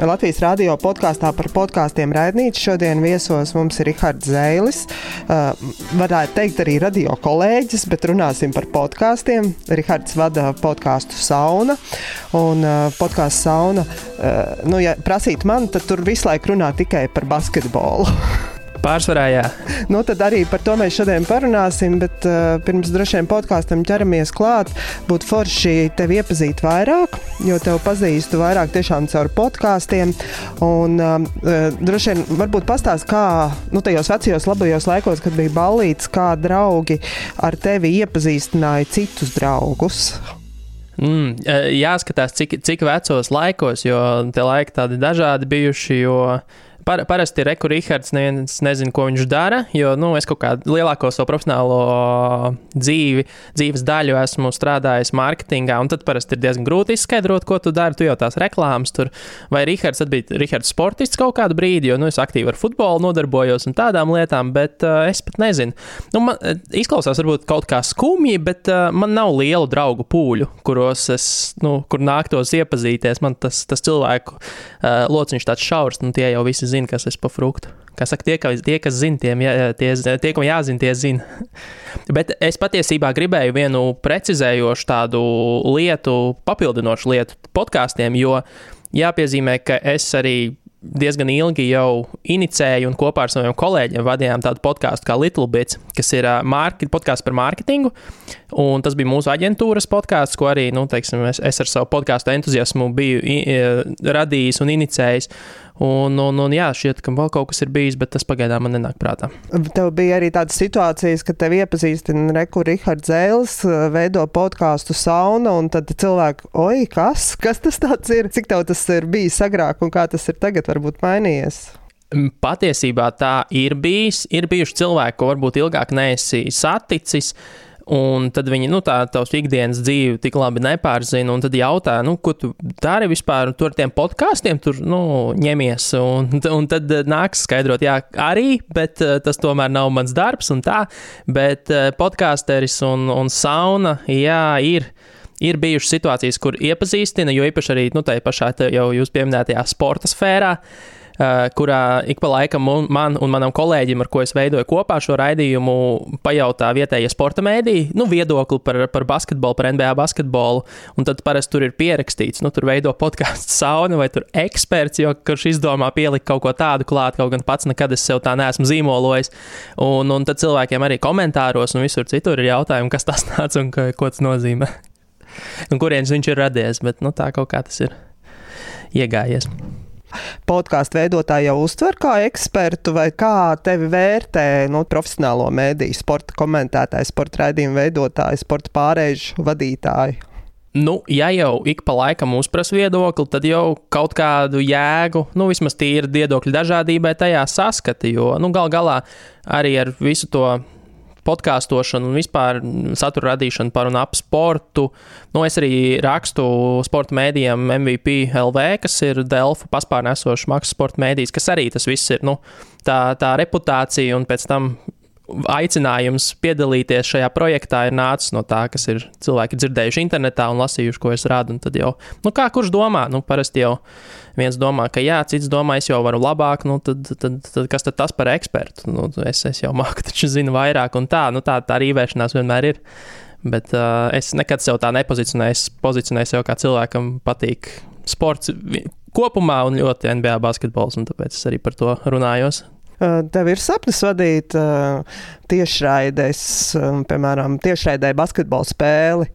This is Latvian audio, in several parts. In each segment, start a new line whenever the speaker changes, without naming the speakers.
Latvijas radio podkāstā par podkāstiem raidīts. Šodien viesos mums ir Rihards Zēlis. Uh, varētu teikt, arī radio kolēģis, bet runāsim par podkāstiem. Rihards vada podkāstu sauna. Un uh, podkāstu sauna, uh, nu, ja prasīt man, tad tur visu laiku runā tikai par basketbolu.
Pārsvarā, jā.
Nu, tad arī par to mēs šodien parunāsim, bet uh, pirms droši vien podkāstam ķeramies klāt. Būtu forši tevi iepazīt vairāk, jo tev pazīstu vairāk tiešām caur podkāstiem. Un uh, droši vien varbūt pastāst, kā nu, tajos vecajos labajos laikos, kad bija ballīts, kā draugi ar tevi iepazīstināja citus draugus.
Mm, jāskatās, cik, cik vecos laikos, jo tie laiki tādi dažādi bijuši. Jo par, parasti Reku Rihards neviens nezina, ko viņš dara, jo nu, es kaut kādu lielāko savu profesionālo dzīvi, dzīves daļu esmu strādājis mārketingā, un tad parasti ir diezgan grūti izskaidrot, ko tu dari. Tu jau tās reklāmas tur, vai Rihards bija Rihards sportists kaut kādu brīdi, jo nu, es aktīvi ar futbolu nodarbojos un tādām lietām, bet uh, es pat nezinu. Nu, man izklausās varbūt kaut kā skumji, bet uh, man nav lielu draugu pūļu, kuros es, nu, kur nāktos iepazīties. Man tas, tas cilvēku uh, lociņš tāds šaurs, un tie jau visi zina, kas es par fruktu. Kā saka, tie, ka, tie kas zina, tiem jā, tie, tie, kam jāzina, tie zina. Bet es patiesībā gribēju vienu precizējošu tādu lietu, papildinošu lietu podkāstiem, jo jāpiezīmē, ka es arī diezgan ilgi jau inicēju un kopā ar saviem kolēģiem vadījām tādu podkāstu kā Little Bits, kas ir podkāsts par mārketingu. Un tas bija mūsu aģentūras podkāsts, ko arī nu, teiksim, es, es ar savu podkāstu entuziasmu biju i, radījis un inicējis. Un, un, un jā, šķiet, ka vēl kaut kas ir bijis, bet tas pagaidām man nenāk prātā.
Tev bija arī tādas situācijas, ka tev iepazīstina Reku Rihards Zēls, veido podkāstu sauna, un tad cilvēki, oi, kas? Kas tas ir? Cik tev tas ir bijis agrāk un kā tas ir tagad varbūt mainījies?
Patiesībā tā ir bijis. Ir bijuši cilvēki, ko varbūt ilgāk neesi saticis. Uh, Un tad viņi nu, tā, tavs ikdienas dzīvi tik labi nepārzina. Tad jautā, nu, ko tu dari vispār tur ar tiem podkāstiem, tur nu, ņemies. Un, un tad nāks skaidrot, jā, arī, bet uh, tas tomēr nav mans darbs un tā. Bet uh, podkāsteris un, un sauna, jā, ir. Ir bijušas situācijas, kur iepazīstina, jo īpaši arī nu, tajā pašā jau jūs pieminētajā sporta sfērā. Uh, Eh, kurā ik pa laikam man un manam kolēģim, ar ko es veidoju kopā šo raidījumu, pajautā vietējie sporta mēdīji, nu, viedokli par, par basketbolu, par NBA basketbolu. Un tad parasti tur ir pierakstīts, nu, tur veido podkāstu sauna vai tur eksperts, jo kurš izdomā pielikt kaut ko tādu klāt, kaut gan pats nekad es sev tā neesmu zīmolojis. Un, un tad cilvēkiem arī komentāros un visur citur ir jautājumi, kas tas nāca un ko, ko tas nozīmē. un kurienes viņš ir radies, bet nu, tā kaut kā tas ir iegājies
podkāstu veidotāji jau uztver kā ekspertu, vai kā tevi vērtē nu, profesionālo mēdīju, sporta komentētāji, sporta raidījumu veidotāji, sporta pārēžu vadītāji?
Nu, ja jau ik pa laikam uzprasa viedokli, tad jau kaut kādu jēgu, nu, vismaz tīri viedokļu dažādībai tajā saskata. Jo, nu, gal galā arī ar visu to podkāstošanu un vispār satura radīšanu par un ap sportu. Nu, es arī rakstu sporta mēdījiem MVP LV, kas ir Delfa paspārnē esošs maksas sporta mēdījis, kas arī tas viss ir nu, tā, tā reputācija un pēc tam aicinājums piedalīties šajā projektā ir nācis no tā, kas ir cilvēki dzirdējuši internetā un lasījuši, ko es rādu. Tad jau, nu, kā kurš domā, nu, parasti jau viens domā, ka jā, cits domā, es jau varu labāk, nu, tad, tad, tad kas tad tas par ekspertu? Nu, es, es jau māku, taču zinu vairāk, un tā, nu, tā, tā rīvēšanās vienmēr ir. Bet uh, es nekad sev tā nepozicionēju. Es pozicionēju sev kā cilvēkam, patīk sports kopumā un ļoti NBA basketbols, un tāpēc es arī par to runājos.
Tev ir sapnis vadīt tiešraides, piemēram, tiešraidē basketbola spēli,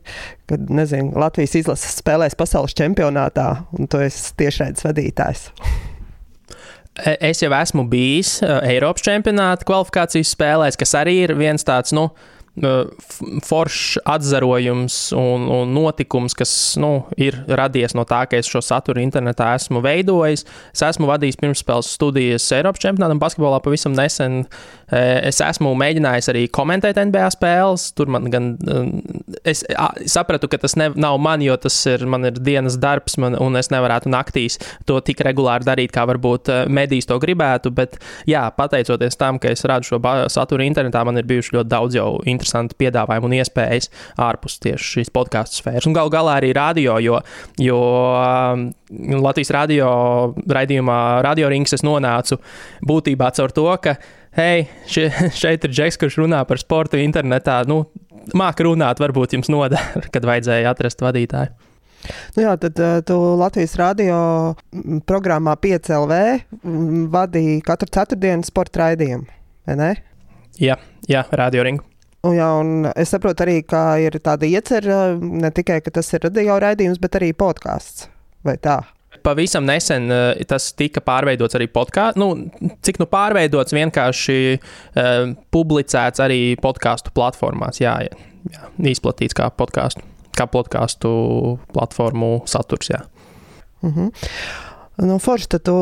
kad, nezinu, Latvijas izlases spēlēs pasaules čempionātā, un tu esi tiešraides vadītājs.
E, es jau esmu bijis Eiropas čempionāta kvalifikācijas spēlēs, kas arī ir viens tāds, nu, uh, foršs atzarojums un, un notikums, kas nu, ir radies no tā, ka es šo saturu internetā esmu veidojis. Es esmu vadījis pirmspēles studijas Eiropas čempionātam basketbolā pavisam nesen. Es esmu mēģinājis arī komentēt NBA spēles. Tur man gan es sapratu, ka tas ne, nav man, jo tas ir, man ir dienas darbs, man, un es nevarētu naktīs to tik regulāri darīt, kā varbūt medijas to gribētu. Bet, jā, pateicoties tam, ka es rādu šo saturu internetā, man ir bijuši ļoti daudz jau interesantu piedāvājumi un iespējas ārpus tieši šīs podkāstu sfēras. Un gal galā arī radio, jo, jo um, Latvijas radio raidījumā Radio Rings es nonācu būtībā caur to, ka hei, šie, šeit ir Džeks, kurš runā par sportu internetā. Nu, Māka runāt, varbūt jums nodara, kad vajadzēja atrast vadītāju.
Nu jā, tad uh, tu Latvijas radio programmā 5LV vadīji katru ceturtdienu sporta raidījumu, vai ne?
Jā, jā radio ringu.
Un, jā, un es saprotu arī, ka ir tāda iecerta ne tikai, ka tas ir radio raidījums, bet arī podkāsts. Vai tā?
Pavisam nesen uh, tas tika pārveidots arī podkāstā. Nu, cik nu pārveidots, vienkārši uh, publicēts arī podkāstu platformās. Jā, jā, izplatīts kā podkāstu kā podkāstu platformu saturs. Jā.
Mhm. Nu, Forši, tu,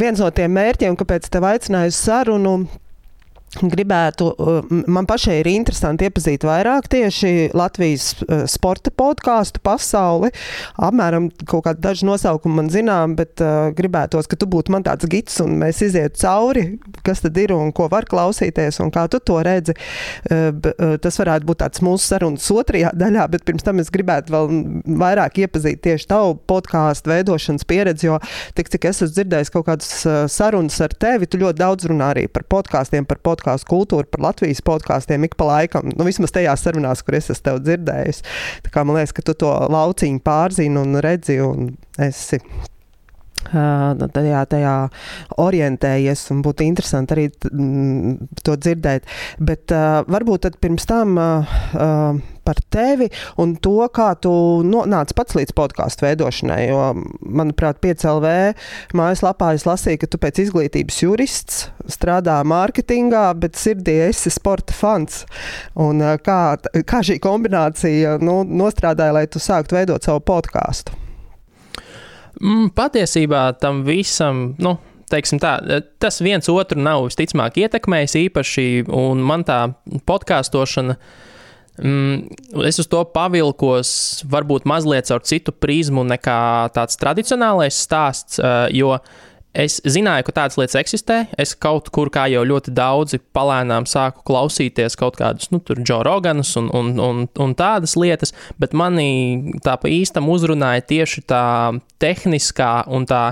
viens no tiem mērķiem, kāpēc te aicināju sarunu, Gribētu, uh, man pašai ir interesanti iepazīt vairāk tieši Latvijas uh, sporta podkāstu pasauli. Apmēram kaut kādi daži nosaukumi man zinām, bet uh, gribētos, ka tu būtu man tāds gids un mēs izietu cauri, kas tad ir un ko var klausīties un kā tu to redzi. Uh, tas varētu būt tāds mūsu sarunas otrajā daļā, bet pirms tam es gribētu vēl vairāk iepazīt tieši tavu podkāstu veidošanas pieredzi, jo tik cik es esmu dzirdējis kaut kādas sarunas ar tevi, tu ļoti daudz runā arī par podkāstiem, par podkāstiem podkāstu kultūru, par Latvijas podkāstiem ik pa laikam. Nu, vismaz tajās sarunās, kur es esmu tev dzirdējis. Tā kā man liekas, ka tu to lauciņu pārzini un redzi un esi tajā, tajā orientējies un būtu interesanti arī to dzirdēt. Bet uh, varbūt pirms tam uh, par tevi un to, kā tu nonāci pats līdz podkāstu veidošanai. Jo, manuprāt, 5LV mājaslapā es lasīju, ka tu pēc izglītības jurists strādā mārketingā, bet sirdī esi sporta fans. Un, uh, kā, kā šī kombinācija nu, nostrādāja, lai tu sāktu veidot savu podkāstu?
Mm, patiesībā tam visam, nu, teiksim tā, tas viens otru nav visticamāk ietekmējis īpaši, un man tā podkāstošana. Mm, es uz to pavilkos, varbūt mazliet caur citu prizmu nekā tāds tradicionālais stāsts, eh, jo Es zināju, ka tādas lietas eksistē. Es kaut kur, kā jau ļoti daudzi, palēnām sāku klausīties kaut kādus, nu, tur, Joe Roganus un, un, un, un tādas lietas, bet manī tā pa īstam uzrunāja tieši tā tehniskā un tā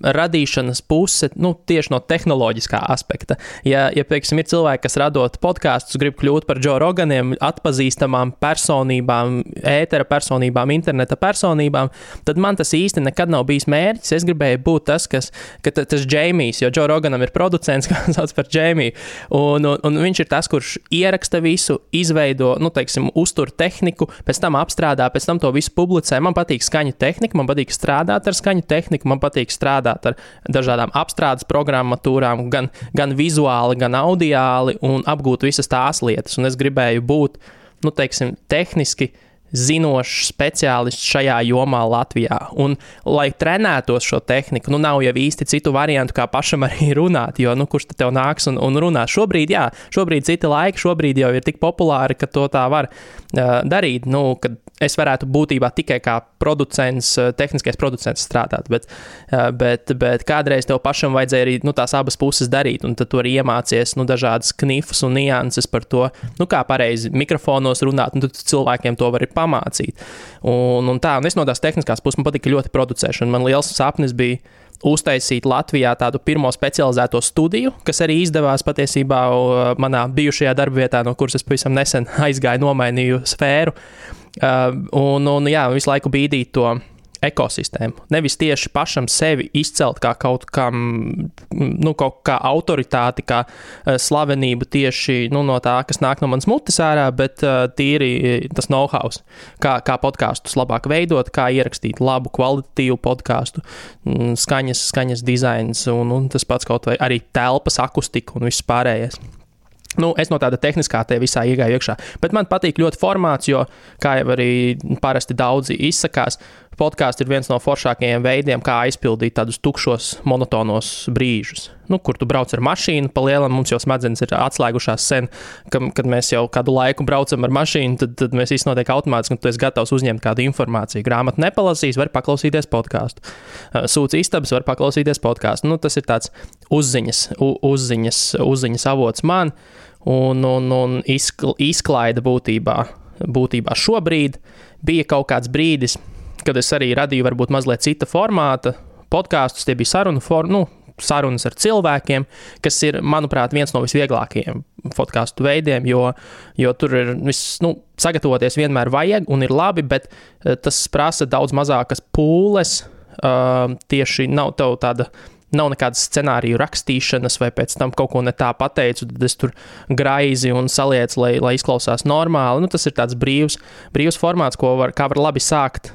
radīšanas puse, nu, tieši no tehnoloģiskā aspekta. Ja, ja piemēram, ir cilvēki, kas radot podkāstus, grib kļūt par Joe Roganiem, atpazīstamām personībām, ētera personībām, interneta personībām, tad man tas īsti nekad nav bijis mērķis. Es gribēju būt tas, kas, ka tas Džeimijs, jo Joe Roganam ir producents, kā sauc par Džeimiju, un, un, un viņš ir tas, kurš ieraksta visu, izveido, nu, teiksim, uztur tehniku, pēc tam apstrādā, pēc tam to visu publicē. Man patīk skaņu tehnika, man patīk strādāt ar skaņu tehniku, man patīk strādāt strādāt ar dažādām apstrādes programmatūrām, gan, gan vizuāli, gan audiāli, un apgūt visas tās lietas. Un es gribēju būt, nu, teiksim, tehniski zinošs speciālists šajā jomā Latvijā. Un, lai trenētos šo tehniku, nu nav jau īsti citu variantu, kā pašam arī runāt, jo nu, kurš te tev nāks un, un runās. Šobrīd, jā, šobrīd citi laiki, šobrīd jau ir tik populāri, ka to tā var uh, darīt. Nu, kad es varētu būtībā tikai kā producents, eh, tehniskais producents strādāt, bet, eh, bet, bet kādreiz tev pašam vajadzēja arī nu, tās abas puses darīt, un tad tu arī iemācies nu, dažādas knifus un nianses par to, nu, kā pareizi mikrofonos runāt, un tad cilvēkiem to var pamācīt. Un, un tā, un es no tās tehniskās puses man patika ļoti producēšana. Man liels sapnis bija uztaisīt Latvijā tādu pirmo specializēto studiju, kas arī izdevās patiesībā manā bijušajā darbvietā, no kuras es pavisam nesen aizgāju, nomainīju sfēru. Uh, un, un jā, visu laiku bīdīt to ekosistēmu. Nevis tieši pašam sevi izcelt kā kaut kam, nu, kaut kā autoritāti, kā uh, slavenību tieši nu, no tā, kas nāk no manas mutes ārā, bet uh, tīri tas know-how, kā, kā podkāstus labāk veidot, kā ierakstīt labu, kvalitatīvu podkāstu, mm, skaņas, skaņas dizains un, un tas pats kaut vai arī telpas akustika un viss pārējais. Nu, es no tāda tehniskā te visā iegāju iekšā. Bet man patīk ļoti formāts, jo, kā jau arī parasti daudzi izsakās, podkāsts ir viens no foršākajiem veidiem, kā aizpildīt tādus tukšos, monotonos brīžus. Nu, kur tu brauc ar mašīnu, pa lielam mums jau smadzenes ir atslēgušās sen, ka, kad mēs jau kādu laiku braucam ar mašīnu, tad, tad mēs viss notiek automātiski, un tu esi gatavs uzņemt kādu informāciju. Grāmatu nepalasīs, var paklausīties podkāstu. Sūds istabas, var paklausīties podkāstu. Nu, tas ir tāds uzziņas, uzziņas, uzziņas avots man. un, un, un izkl, izklaida būtībā, būtībā šobrīd. Bija kaut kāds brīdis, kad es arī radīju varbūt mazliet cita formāta podkāstus, tie bija sarunu forma. Nu, Sarunas ar cilvēkiem, kas ir, manuprāt, viens no visvieglākajiem podkāstu veidiem, jo, jo tur ir viss, nu, sagatavoties vienmēr vajag un ir labi, bet eh, tas prasa daudz mazākas pūles. Uh, tieši nav tāda nav nekādas scenāriju rakstīšanas, vai pēc tam kaut ko ne tā pateicu, tad es tur graizi un salieku, lai, lai izklausās normāli. Nu, tas ir tāds brīvs, brīvs formāts, ko var, var labi sākt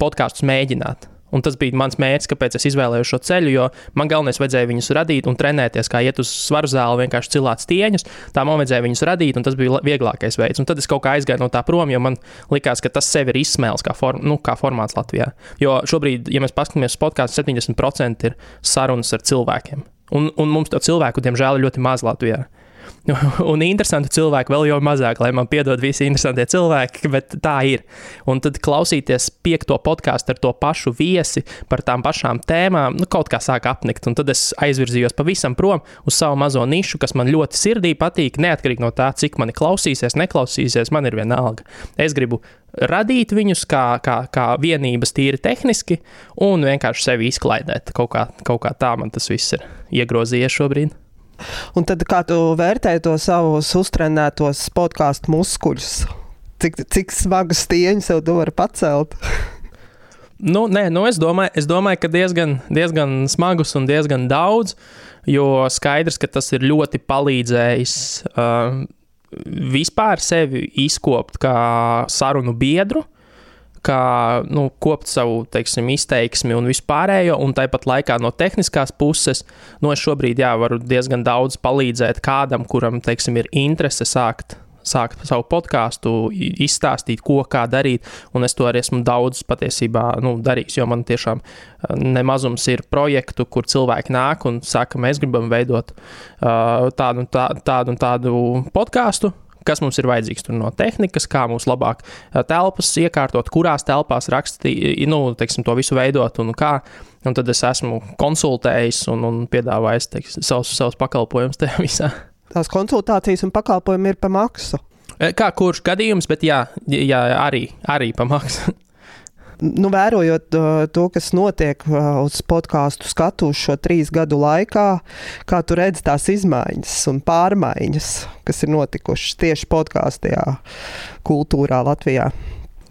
podkāstus mēģināt. Un tas bija mans mērķis, kāpēc es izvēlējos šo ceļu, jo man galvenais vajadzēja viņus radīt un trenēties, kā iet uz svaru zāli, vienkārši cilāt stieņus. Tā man vajadzēja viņus radīt, un tas bija vieglākais veids. Un tad es kaut kā aizgāju no tā prom, jo man likās, ka tas sev ir izsmēls kā, form, nu, kā formāts Latvijā. Jo šobrīd, ja mēs paskatāmies uz podkāstu, 70% ir sarunas ar cilvēkiem. Un, un mums to cilvēku, diemžēl, ir ļoti maz Latvijā. un interesanti cilvēki vēl jau mazāk, lai man piedod visi interesantie cilvēki, bet tā ir. Un tad klausīties piekto podkāstu ar to pašu viesi par tām pašām tēmām, nu, kaut kā sāk apnikt. Un tad es aizvirzījos pavisam prom uz savu mazo nišu, kas man ļoti sirdī patīk, neatkarīgi no tā, cik mani klausīsies, neklausīsies, man ir vienalga. Es gribu radīt viņus kā, kā, kā vienības tīri tehniski un vienkārši sevi izklaidēt. Kaut kā, kaut kā tā man tas viss ir iegrozījies šobrīd.
Un tad kā tu vērtē to savus uztrenētos podkāstu muskuļus? Cik, cik smagas stieņas tev tu vari pacelt?
Nu, nē, nu es, domāju, es domāju, ka diezgan, diezgan smagus un diezgan daudz, jo skaidrs, ka tas ir ļoti palīdzējis uh, vispār sevi izkopt kā sarunu biedru. Uh, kā nu, kopt savu teiksim, izteiksmi un vispārējo, un tāpat laikā no tehniskās puses, nu, es šobrīd jā, varu diezgan daudz palīdzēt kādam, kuram teiksim, ir interese sākt. Sākt savu podkāstu, izstāstīt, ko kā darīt, un es to arī esmu daudz patiesībā nu, darījis. Jo man tiešām eh, nemazums ir projektu, kur cilvēki nāk un saka, mēs gribam veidot uh, tādu, tā, tādu un tādu podkāstu, kas mums ir vajadzīgs no tehnikas, kā mums labāk telpas iekārtot, kurās telpās rakstīt, nu, teiksim, to visu veidot un kā. Un tad es esmu konsultējis un, un piedāvājis teiksim, savus, savus pakalpojumus tajā visā.
Tās konsultācijas un pakalpojumi ir pa maksu.
Kā kurš gadījums, bet jā, jā arī, arī pa maksu.
Nu, vērojot uh, to, kas notiek uh, uz podkāstu skatu šo trīs gadu laikā, kā tu redzi tās izmaiņas un pārmaiņas, kas ir notikušas tieši podkāstajā kultūrā Latvijā?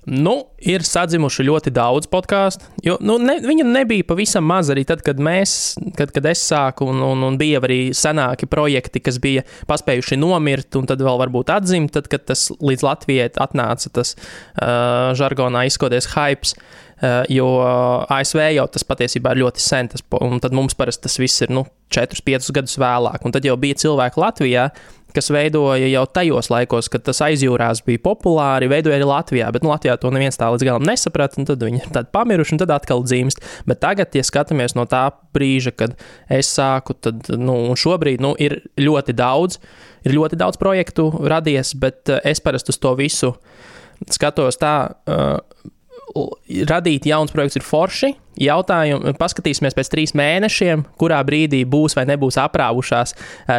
Nu, ir sadzimuši ļoti daudz podkāstu. Nu, ne, viņa nebija pavisam maz arī tad, kad mēs, kad, kad es sāku, un, un, un bija arī senāki projekti, kas bija paspējuši nomirt, un tad vēl varbūt atzimt, tad, kad tas līdz Latvijai atnāca tas uh, žargonā izskoties hype. Uh, jo ASV jau tas patiesībā ir ļoti sen, tas, un tad mums parasti tas viss ir nu, 4, 5 gadus vēlāk. Un tad jau bija cilvēki Latvijā, kas veidoja jau tajos laikos, kad tas aizjūrās bija populāri, veidoja arī Latvijā. Bet nu, Latvijā to neviens tā līdz galam nesaprata, un tad viņi ir tādi pamiruši, un tad atkal dzīvst. Bet tagad, ja skatāmies no tā brīža, kad es sāku, tad nu, šobrīd nu, ir ļoti daudz, ir ļoti daudz projektu radies, bet eh, es parasti uz to visu skatos tā. Uh, radīt jauns projekts ir forši. Jautājumu paskatīsimies pēc trīs mēnešiem, kurā brīdī būs vai nebūs aprāvušās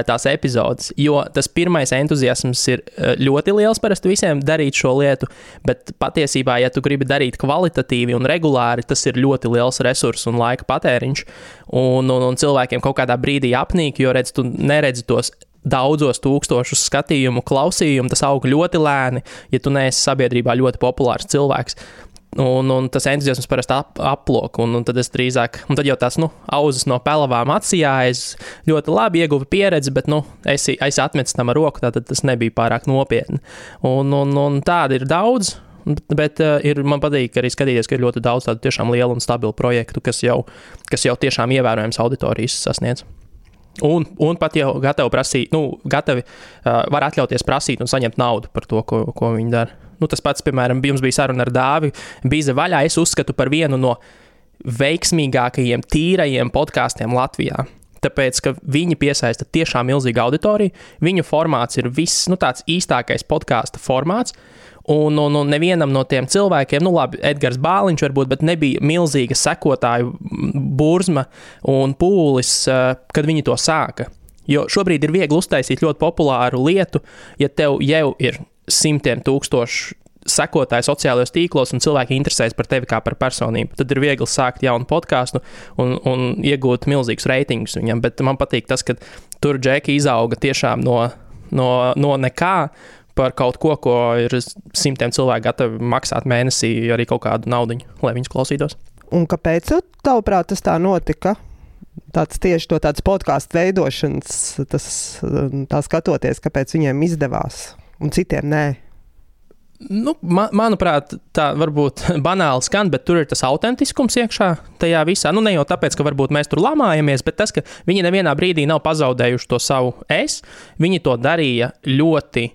tās epizodes. Jo tas pirmais entuziasms ir ļoti liels parasti visiem darīt šo lietu, bet patiesībā, ja tu gribi darīt kvalitatīvi un regulāri, tas ir ļoti liels resursu un laika patēriņš. Un, un, un cilvēkiem kaut kādā brīdī apnīk, jo redz, tu neredzi tos daudzos tūkstošus skatījumu, klausījumu, tas aug ļoti lēni, ja tu neesi sabiedrībā ļoti populārs cilvēks. Un, un tas entuziasms parasti ap, aplok, un, un tad es drīzāk, un tad jau tās, nu, auzas no pelavām atsijājas, ļoti labi ieguva pieredzi, bet, nu, es, es atmetu tam ar roku, tad tas nebija pārāk nopietni. Un, un, un tādi ir daudz, bet uh, ir, man patīk arī skatīties, ka ir ļoti daudz tādu tiešām lielu un stabilu projektu, kas jau, kas jau tiešām ievērojams auditorijas sasniedz. Un, un pat jau gatavi prasīt, nu, gatavi uh, var atļauties prasīt un saņemt naudu par to, ko, ko viņi dara. Nu, tas pats, piemēram, jums bija saruna ar Dāvi Bīza vaļā. Es uzskatu par vienu no veiksmīgākajiem, tīrajiem podkāstiem Latvijā. Tāpēc, ka viņi piesaista tiešām milzīgu auditoriju. Viņu formāts ir viss, nu, tāds īstākais podkāstu formāts. Un, un, un nevienam no tiem cilvēkiem, nu, labi, Edgars Bāliņš varbūt, bet nebija milzīga sekotāju burzma un pūlis, kad viņi to sāka. Jo šobrīd ir viegli uztaisīt ļoti populāru lietu, ja tev jau ir simtiem tūkstošu sekotāji sociālajos tīklos, un cilvēki interesējas par tevi kā par personību. Tad ir viegli sākt jaunu podkāstu un, un iegūt milzīgus reitingus viņam. Bet man patīk tas, ka tur džeki izauga tiešām no, no, no nekā. Par kaut ko, ko ir simtiem cilvēku gatavi maksāt mēnesī, arī kaut kādu naudu, lai viņus klausītos.
Un kāpēc, tavuprāt, tas tā notika? tāds tieši to tāds podkāstu veidošanas, tas tā skatoties, kāpēc viņiem izdevās un citiem nē.
Nu, man, manuprāt, tā varbūt banāli skan, bet tur ir tas autentiskums iekšā tajā visā. Nu, ne jau tāpēc, ka varbūt mēs tur lamājamies, bet tas, ka viņi nevienā brīdī nav pazaudējuši to savu es. Viņi to darīja ļoti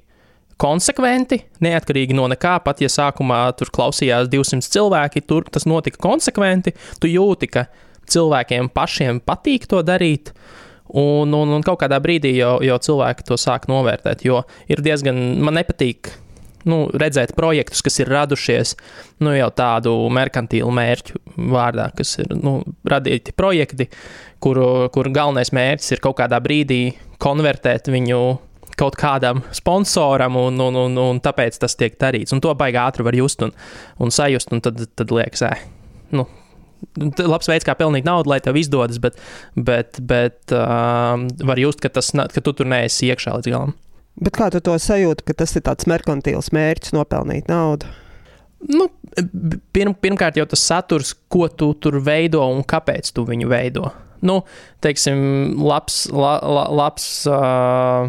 konsekventi, neatkarīgi no nekā. Pat ja sākumā tur klausījās 200 cilvēki, tur tas notika konsekventi. Tu jūti, ka cilvēkiem pašiem patīk to darīt. Un, un, un kaut kādā brīdī jau, jau cilvēki to sāk novērtēt. Jo ir diezgan, man nepatīk nu, redzēt projektus, kas ir radušies nu, jau tādu merkantīlu mērķu vārdā, kas ir nu, radīti projekti, kuru, kur galvenais mērķis ir kaut kādā brīdī konvertēt viņu kaut kādam sponsoram, un, un, un, un tāpēc tas tiek darīts. Un to baigi ātri var just un, un sajust, un tad, tad liekas, ē, nu, labs veids, kā pelnīt naudu, lai tev izdodas, bet, bet, bet uh, var just, ka, tas, ka tu tur neesi iekšā līdz galam.
Bet kā tu to sajūti, ka tas ir tāds merkantīls mērķis nopelnīt naudu?
Nu, pirm, pirmkārt, jau tas saturs, ko tu tur veido un kāpēc tu viņu veido. Nu, teiksim, labs, la, la, labs uh,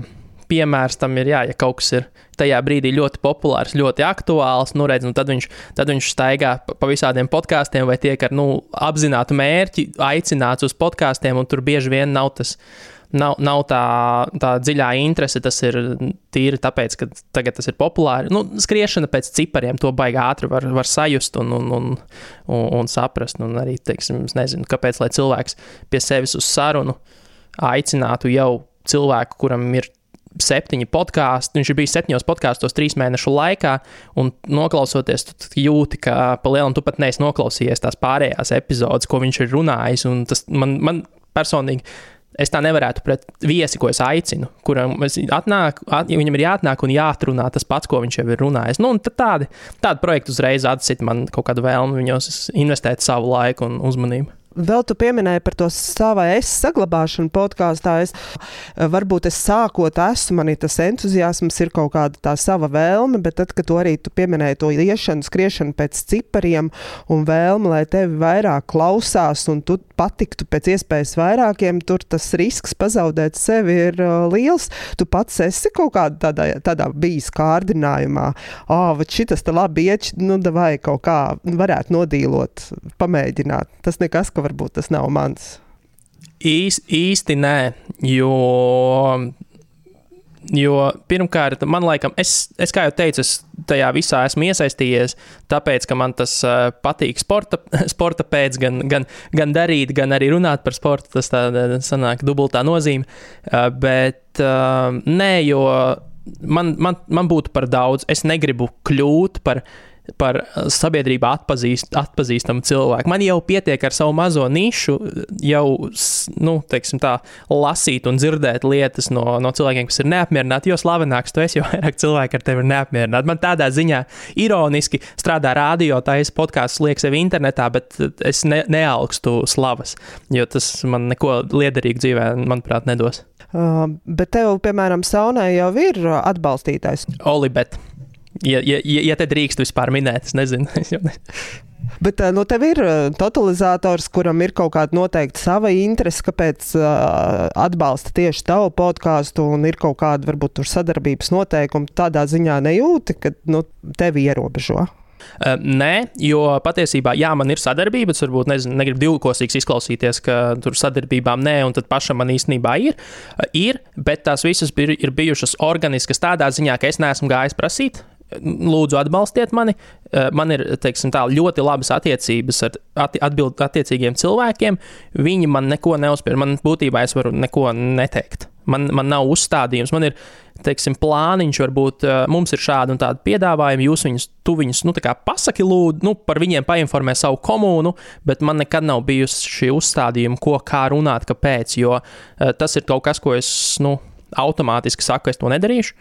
piemērs tam ir, jā, ja kaut kas ir tajā brīdī ļoti populārs, ļoti aktuāls. Nu, redz, nu, tad, viņš, tad viņš staigā pa, visādiem podkāstiem vai tiek ar nu, apzinātu mērķi aicināts uz podkāstiem, un tur bieži vien nav tas. Nav, nav tā, tā dziļā interese, tas ir tīri tāpēc, ka tagad tas ir populāri. Nu, skriešana pēc cipariem to baigi ātri var, var sajust un, un, un, un, un saprast. Un arī, teiksim, nezinu, kāpēc, cilvēks pie sevis uz sarunu aicinātu jau cilvēku, kuram ir septiņi podkāsti. Viņš ir bijis septiņos podkāstos trīs mēnešu laikā, un noklausoties, tu jūti, ka pa lielam tu pat neesi noklausījies tās pārējās epizodes, ko viņš ir runājis. Tas man, man personīgi. Es tā nevarētu pret viesi, ko es aicinu, kuram atnāk, at, ja viņam ir jāatnāk un jāatrunā tas pats, ko viņš jau ir runājis. Nu, tādi, tādi projekti uzreiz atsit man kaut kādu vēlmu viņos investēt savu laiku un uzmanību.
Vēl tu pieminēji par to savu es saglabāšanu podkāstā. Es, varbūt es sākot esmu, man ir tas entuziasms, ir kaut kāda tā sava vēlme, bet tad, kad tu arī tu pieminēji to iešanu, skriešanu pēc cipariem un vēlme, lai tevi vairāk klausās un tu patiktu pēc iespējas vairākiem, tur tas risks pazaudēt sevi ir uh, liels. Tu pats esi kaut kādā tādā, tādā bijis kārdinājumā, ah, oh, šitas te labi iet, nu, vai kaut kā varētu nodīlot, pamēģināt. Tas nekas, ka varbūt tas nav mans?
Īs, īsti nē, jo, jo pirmkārt, man laikam, es, es kā jau teicu, es tajā visā esmu iesaistījies, tāpēc, ka man tas uh, patīk sporta, sporta pēc, gan, gan, gan darīt, gan arī runāt par sportu. Tas tā sanāk dubultā nozīme. Uh, bet uh, nē, jo man, man, man būtu par daudz. Es negribu kļūt par par uh, sabiedrībā atpazīst, atpazīstamu cilvēku. Man jau pietiek ar savu mazo nišu, jau nu, tā, lasīt un dzirdēt lietas no, no cilvēkiem, kas ir neapmierināti. Jo slavenāks tu esi, jo vairāk cilvēku ar tevi ir neapmierināti. Man tādā ziņā ironiski strādā radio, tā es podkāstu lieku sev internetā, bet es ne, neaugstu slavas, jo tas man neko liederīgu dzīvē, manuprāt, nedos.
Uh, bet tev, piemēram, saunē jau ir atbalstītājs.
Olibet. Ja, ja, ja te drīkst vispār minēt, es nezinu.
Bet nu, tev ir totalizators, kuram ir kaut kāda noteikta sava interese, kāpēc uh, atbalsta tieši tavu podkāstu, un ir kaut kāda varbūt sadarbības noteikuma. Tādā ziņā nejūti, ka nu, tevi ierobežo.
Uh, nē, jo patiesībā, jā, man ir sadarbība. Es varbūt nezinu, negribu divkosīgs izklausīties, ka tur sadarbībām nē, un tad pašam man īstenībā ir. Uh, ir, bet tās visas bir, ir bijušas organiskas tādā ziņā, ka es neesmu gājis prasīt lūdzu, atbalstiet mani. Eh, man ir teiksim, tā, ļoti labas attiecības ar atbild, attiecīgiem cilvēkiem. Viņi man neko neuzspiež. Man būtībā es varu neko neteikt. Man, man nav uzstādījums, man ir teiksim, plāniņš, varbūt uh, mums ir šādi un tādi piedāvājumi. Jūs viņus, tu viņus, nu, pasaki, lūdzu, nu, par viņiem painformē savu komunu, bet man nekad nav bijusi šī uzstādījuma, ko kā runāt, kāpēc. Jo uh, tas ir kaut kas, ko es, nu, automātiski saku, es to nedarīšu.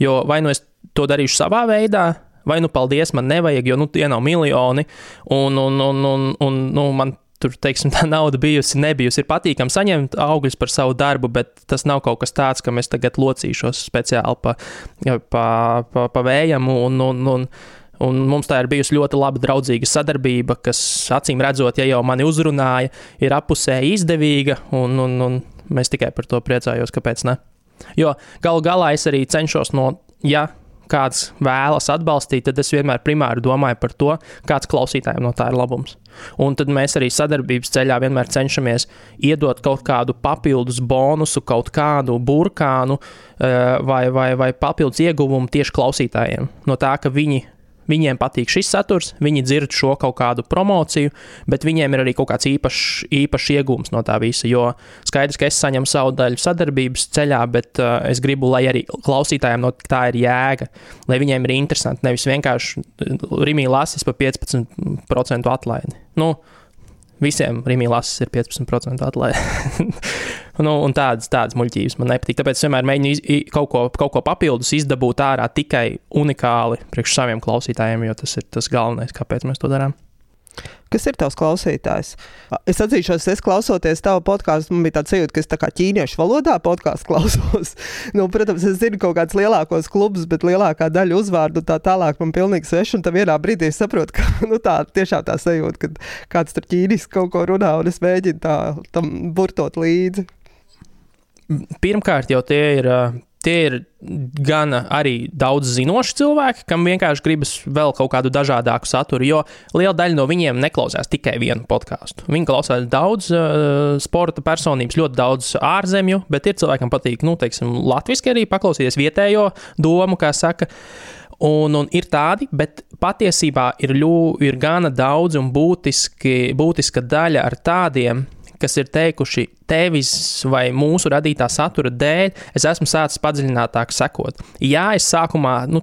Jo vai nu es to darīšu savā veidā, vai nu paldies, man nevajag, jo nu, tie nav miljoni, un, un, un, un, un nu, man tur, teiksim, tā nauda bijusi, nebijusi. Ir patīkami saņemt augļus par savu darbu, bet tas nav kaut kas tāds, ka es tagad locīšos speciāli pa, pa, pa, pa vējam. Un, un, un, un mums tā ir bijusi ļoti laba draudzīga sadarbība, kas, acīm redzot, ja jau mani uzrunāja, ir apusēji izdevīga, un, un, un mēs tikai par to priecājos, kāpēc ne. Jo galu galā es arī cenšos no, ja kāds vēlas atbalstīt, tad es vienmēr primāri domāju par to, kāds klausītājiem no tā ir labums. Un tad mēs arī sadarbības ceļā vienmēr cenšamies iedot kaut kādu papildus bonusu, kaut kādu burkānu eh, vai, vai, vai papildus ieguvumu tieši klausītājiem. No tā, ka viņi Viņiem patīk šis saturs, viņi dzird šo kaut kādu promociju, bet viņiem ir arī kaut kāds īpašs, īpašs iegūms no tā visa. Jo skaidrs, ka es saņemu savu daļu sadarbības ceļā, bet uh, es gribu, lai arī klausītājiem no tā ir jēga, lai viņiem ir interesanti. Nevis vienkārši Rimija lasis pa 15% atlaidi. Nu, visiem lasis ir 15% atlaide. Nu, un tādas, tādas muļķības man nepatīk. Tāpēc es vienmēr mēģinu iz, kaut, ko, kaut ko papildus izdabūt ārā tikai unikāli priekš saviem klausītājiem, jo tas ir tas galvenais, kāpēc mēs to darām.
Kas ir tavs klausītājs? Es atzīšos, es klausoties tavu podkāstu, man bija tāds sajūta, ka es tā kā ķīniešu valodā podkāstu klausos. nu, protams, es zinu kaut kādus lielākos klubus, bet lielākā daļa uzvārdu tā tālāk man pilnīgi sveša. Un tad vienā brīdī es saprotu, ka nu, tā tiešām tā sajūta, ka kāds tur ķīniski kaut ko runā, un es mēģinu tā, tam burtot līdzi.
Pirmkārt, jau tie ir, tie ir gan arī daudz zinoši cilvēki, kam vienkārši gribas vēl kaut kādu dažādāku saturu, jo liela daļa no viņiem neklausās tikai vienu podkāstu. Viņi klausās daudz uh, sporta personības, ļoti daudz ārzemju, bet ir cilvēkam patīk, nu, teiksim, latviešu arī paklausīties vietējo domu, kā saka. Un, un ir tādi, bet patiesībā ir, ļu, ir gana daudz un būtiski, būtiska daļa ar tādiem, kas ir teikuši, tevis vai mūsu radītā satura dēļ, es esmu sācis padziļinātāk sekot. Jā, es sākumā nu,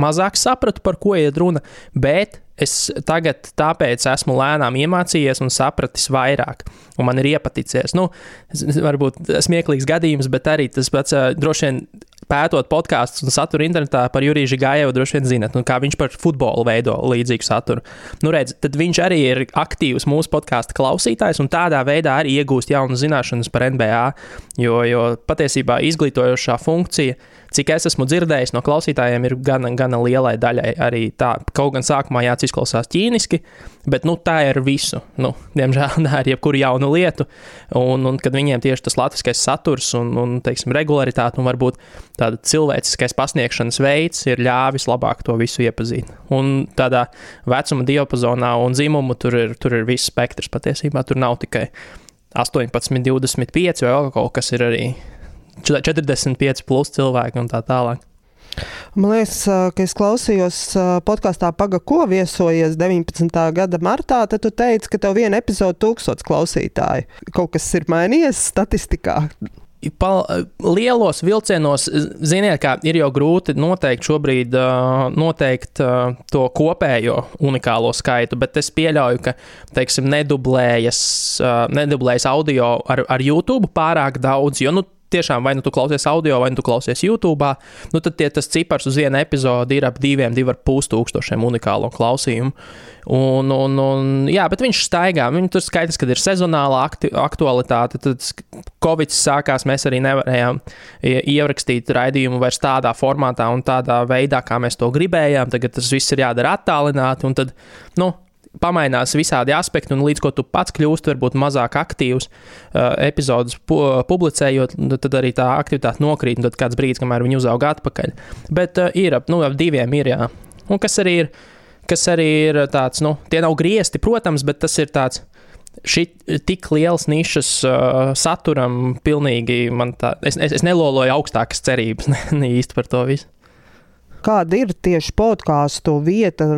mazāk sapratu, par ko ir runa, bet es tagad tāpēc esmu lēnām iemācījies un sapratis vairāk, un man ir iepaticies. Nu, varbūt smieklīgs gadījums, bet arī tas pats droši vien pētot podkāstus un saturu internetā par Juriju Žigājevu, droši vien zinat, nu, kā viņš par futbolu veido līdzīgu saturu. Nu, redz, tad viņš arī ir aktīvs mūsu podkāstu klausītājs un tādā veidā arī iegūst jaunas zināšanas par NBA, jo, jo patiesībā izglītojošā funkcija cik es esmu dzirdējis no klausītājiem, ir gana, gana lielai daļai arī tā. Kaut gan sākumā jāatcerās, izklausās ķīniski, bet nu, tā ir visu. Nu, diemžēl tā ir jebkura jauna lieta. Un, un kad viņiem tieši tas latviskais saturs un, un teiksim, regularitāte un varbūt tāda cilvēciskais pasniegšanas veids ir ļāvis labāk to visu iepazīt. Un tādā vecuma diapazonā un dzimumu tur ir, tur ir viss spektrs patiesībā. Tur nav tikai 18, 25 vai kaut kas ir arī 45 plus cilvēki un tā tālāk.
Man liekas, ka es klausījos podkāstā Paga, ko viesojies 19. gada martā. Tad tu teici, ka tev viena epizode tūkstots klausītāju. Kaut kas ir mainījies statistikā.
Pa, lielos vilcienos, ziniet, kā ir jau grūti noteikt šobrīd noteikt to kopējo unikālo skaitu, bet es pieļauju, ka, teiksim, nedublējas, nedublējas audio ar, ar YouTube pārāk daudz, jo, nu, tiešām vai nu tu klausies audio, vai nu tu klausies YouTube, nu tad tie, tas cipars uz vienu epizodi ir ap diviem, divi ar pus tūkstošiem unikālo klausījumu. Un, un, un, jā, bet viņš staigā. Viņš tur skaidrs, ka ir sezonāla akti, aktualitāte. Tad Covid sākās, mēs arī nevarējām ierakstīt raidījumu vairs tādā formātā un tādā veidā, kā mēs to gribējām. Tagad tas viss ir jādara attālināti. Un tad, nu, pamainās visādi aspekti, un līdz ko tu pats kļūsti varbūt mazāk aktīvs uh, epizodus pu publicējot, tad arī tā aktivitāte nokrīt, un tad kāds brīdis, kamēr viņi uzauga atpakaļ. Bet uh, ir ap, nu, ap diviem ir, jā. Un kas arī ir, kas arī ir tāds, nu, tie nav griezti, protams, bet tas ir tāds. Šī tik liels nišas uh, saturam, pilnīgi man tā, es, es, es neloloju augstākas cerības ne, ne īsti par to visu.
Kāda ir tieši podkāstu vieta,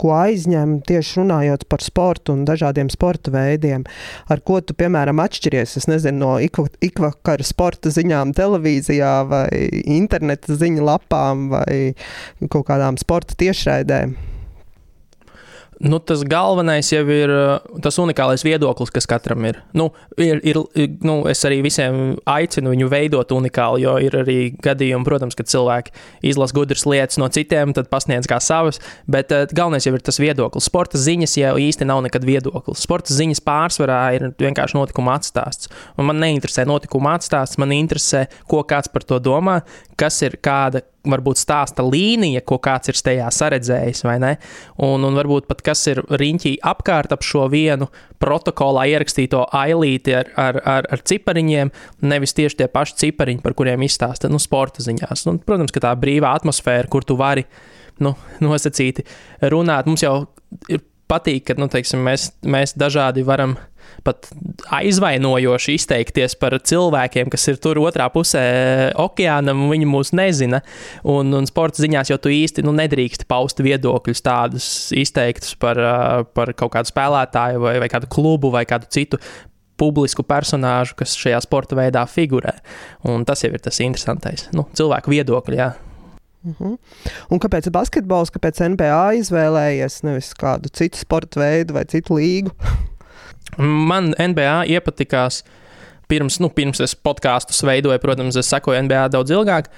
ko aizņem tieši runājot par sportu un dažādiem sporta veidiem? Ar ko tu, piemēram, atšķiries? Es nezinu, no ikvakara sporta ziņām televīzijā vai interneta ziņu lapām vai kaut kādām sporta tiešraidēm.
Nu, tas galvenais jau ir uh, tas unikālais viedoklis, kas katram ir. Nu, ir, ir nu, es arī visiem aicinu viņu veidot unikāli, jo ir arī gadījumi, protams, kad cilvēki izlasa gudras lietas no citiem, tad pasniedz kā savas. Bet uh, galvenais jau ir tas viedoklis. Sporta ziņas jau īsti nav nekad viedoklis. Sporta ziņas pārsvarā ir vienkārši notikuma atstāsts. Un man neinteresē notikuma atstāsts, man interesē, ko kāds par to domā, kas ir kāda varbūt stāsta līnija, ko kāds ir tajā saredzējis, vai ne? Un, un varbūt pat kas ir riņķī apkārt ap šo vienu protokolā ierakstīto ailīti ar, ar, ar, ar cipariņiem, nevis tieši tie paši cipariņi, par kuriem izstāsta nu, sporta ziņās. Un, protams, ka tā brīvā atmosfēra, kur tu vari nu, nosacīti runāt, mums jau ir patīk, ka nu, teiksim, mēs, mēs dažādi varam pat aizvainojoši izteikties par cilvēkiem, kas ir tur otrā pusē okeānam, un viņi mūs nezina. Un, un sporta ziņās jau tu īsti nu, nedrīkst paust viedokļus tādus izteiktus par, par kaut kādu spēlētāju vai, vai kādu klubu vai kādu citu publisku personāžu, kas šajā sporta veidā figurē. Un tas jau ir tas interesantais. Nu, cilvēku viedokļi, jā.
Uh mhm. -huh. Un kāpēc basketbols, kāpēc NBA izvēlējies nevis kādu citu sporta veidu vai citu līgu?
Man NBA iepatikās pirms, nu, pirms es podkāstus veidoju, protams, es sekoju NBA daudz ilgāk.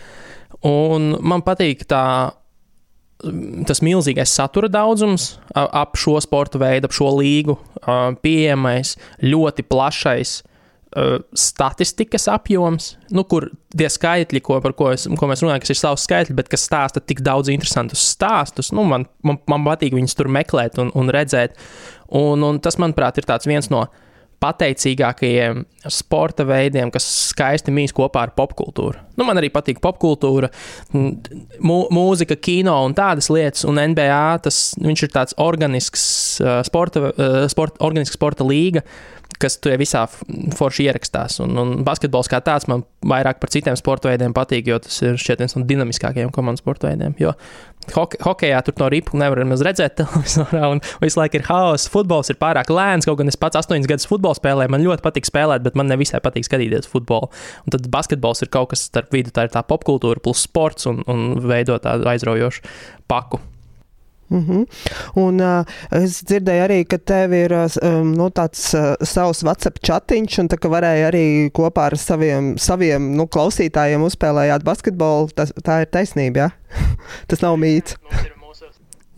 Un man patīk tā, tas milzīgais satura daudzums ap šo sporta veidu, ap šo līgu, pieejamais, ļoti plašais statistikas apjoms, nu, kur tie skaitļi, ko, ko, es, ko mēs runājam, kas ir savs skaitļi, bet kas stāsta tik daudz interesantus stāstus, nu, man, man, man patīk viņus tur meklēt un, un redzēt. Un, un tas, manuprāt, ir viens no pateicīgākajiem sporta veidiem, kas skaisti mīs kopā ar popkultūru. Nu, man arī patīk popkultūra, mū, mūzika, kino un tādas lietas, un NBA tas ir tāds organisks sporta, sporta, organisks sporta līga. Uh, kas tur visā forši ierakstās. Un, un basketbols kā tāds man vairāk par citiem sporta veidiem patīk, jo tas ir šķiet viens no dinamiskākajiem komandas sporta veidiem. Jo hoke, hokejā tur no ripu nevar redzēt televizorā, un visu laiku ir haoss. Futbols ir pārāk lēns, kaut gan es pats astoņus gadus futbolu spēlēju, man ļoti patīk spēlēt, bet man nevisai patīk skatīties futbolu. Un tad basketbols ir kaut kas starp vidu, tā ir tā popkultūra plus sports un, un veido tādu aizraujošu paku.
Mm -hmm. Un uh, es dzirdēju arī, ka tev ir um, nu, tāds uh, savs WhatsApp chatiņš, un tā kā varēja arī kopā ar saviem, saviem nu, klausītājiem uzspēlējāt basketbolu. Tas, tā ir taisnība, jā? Ja? tas nav mīts.
Jā,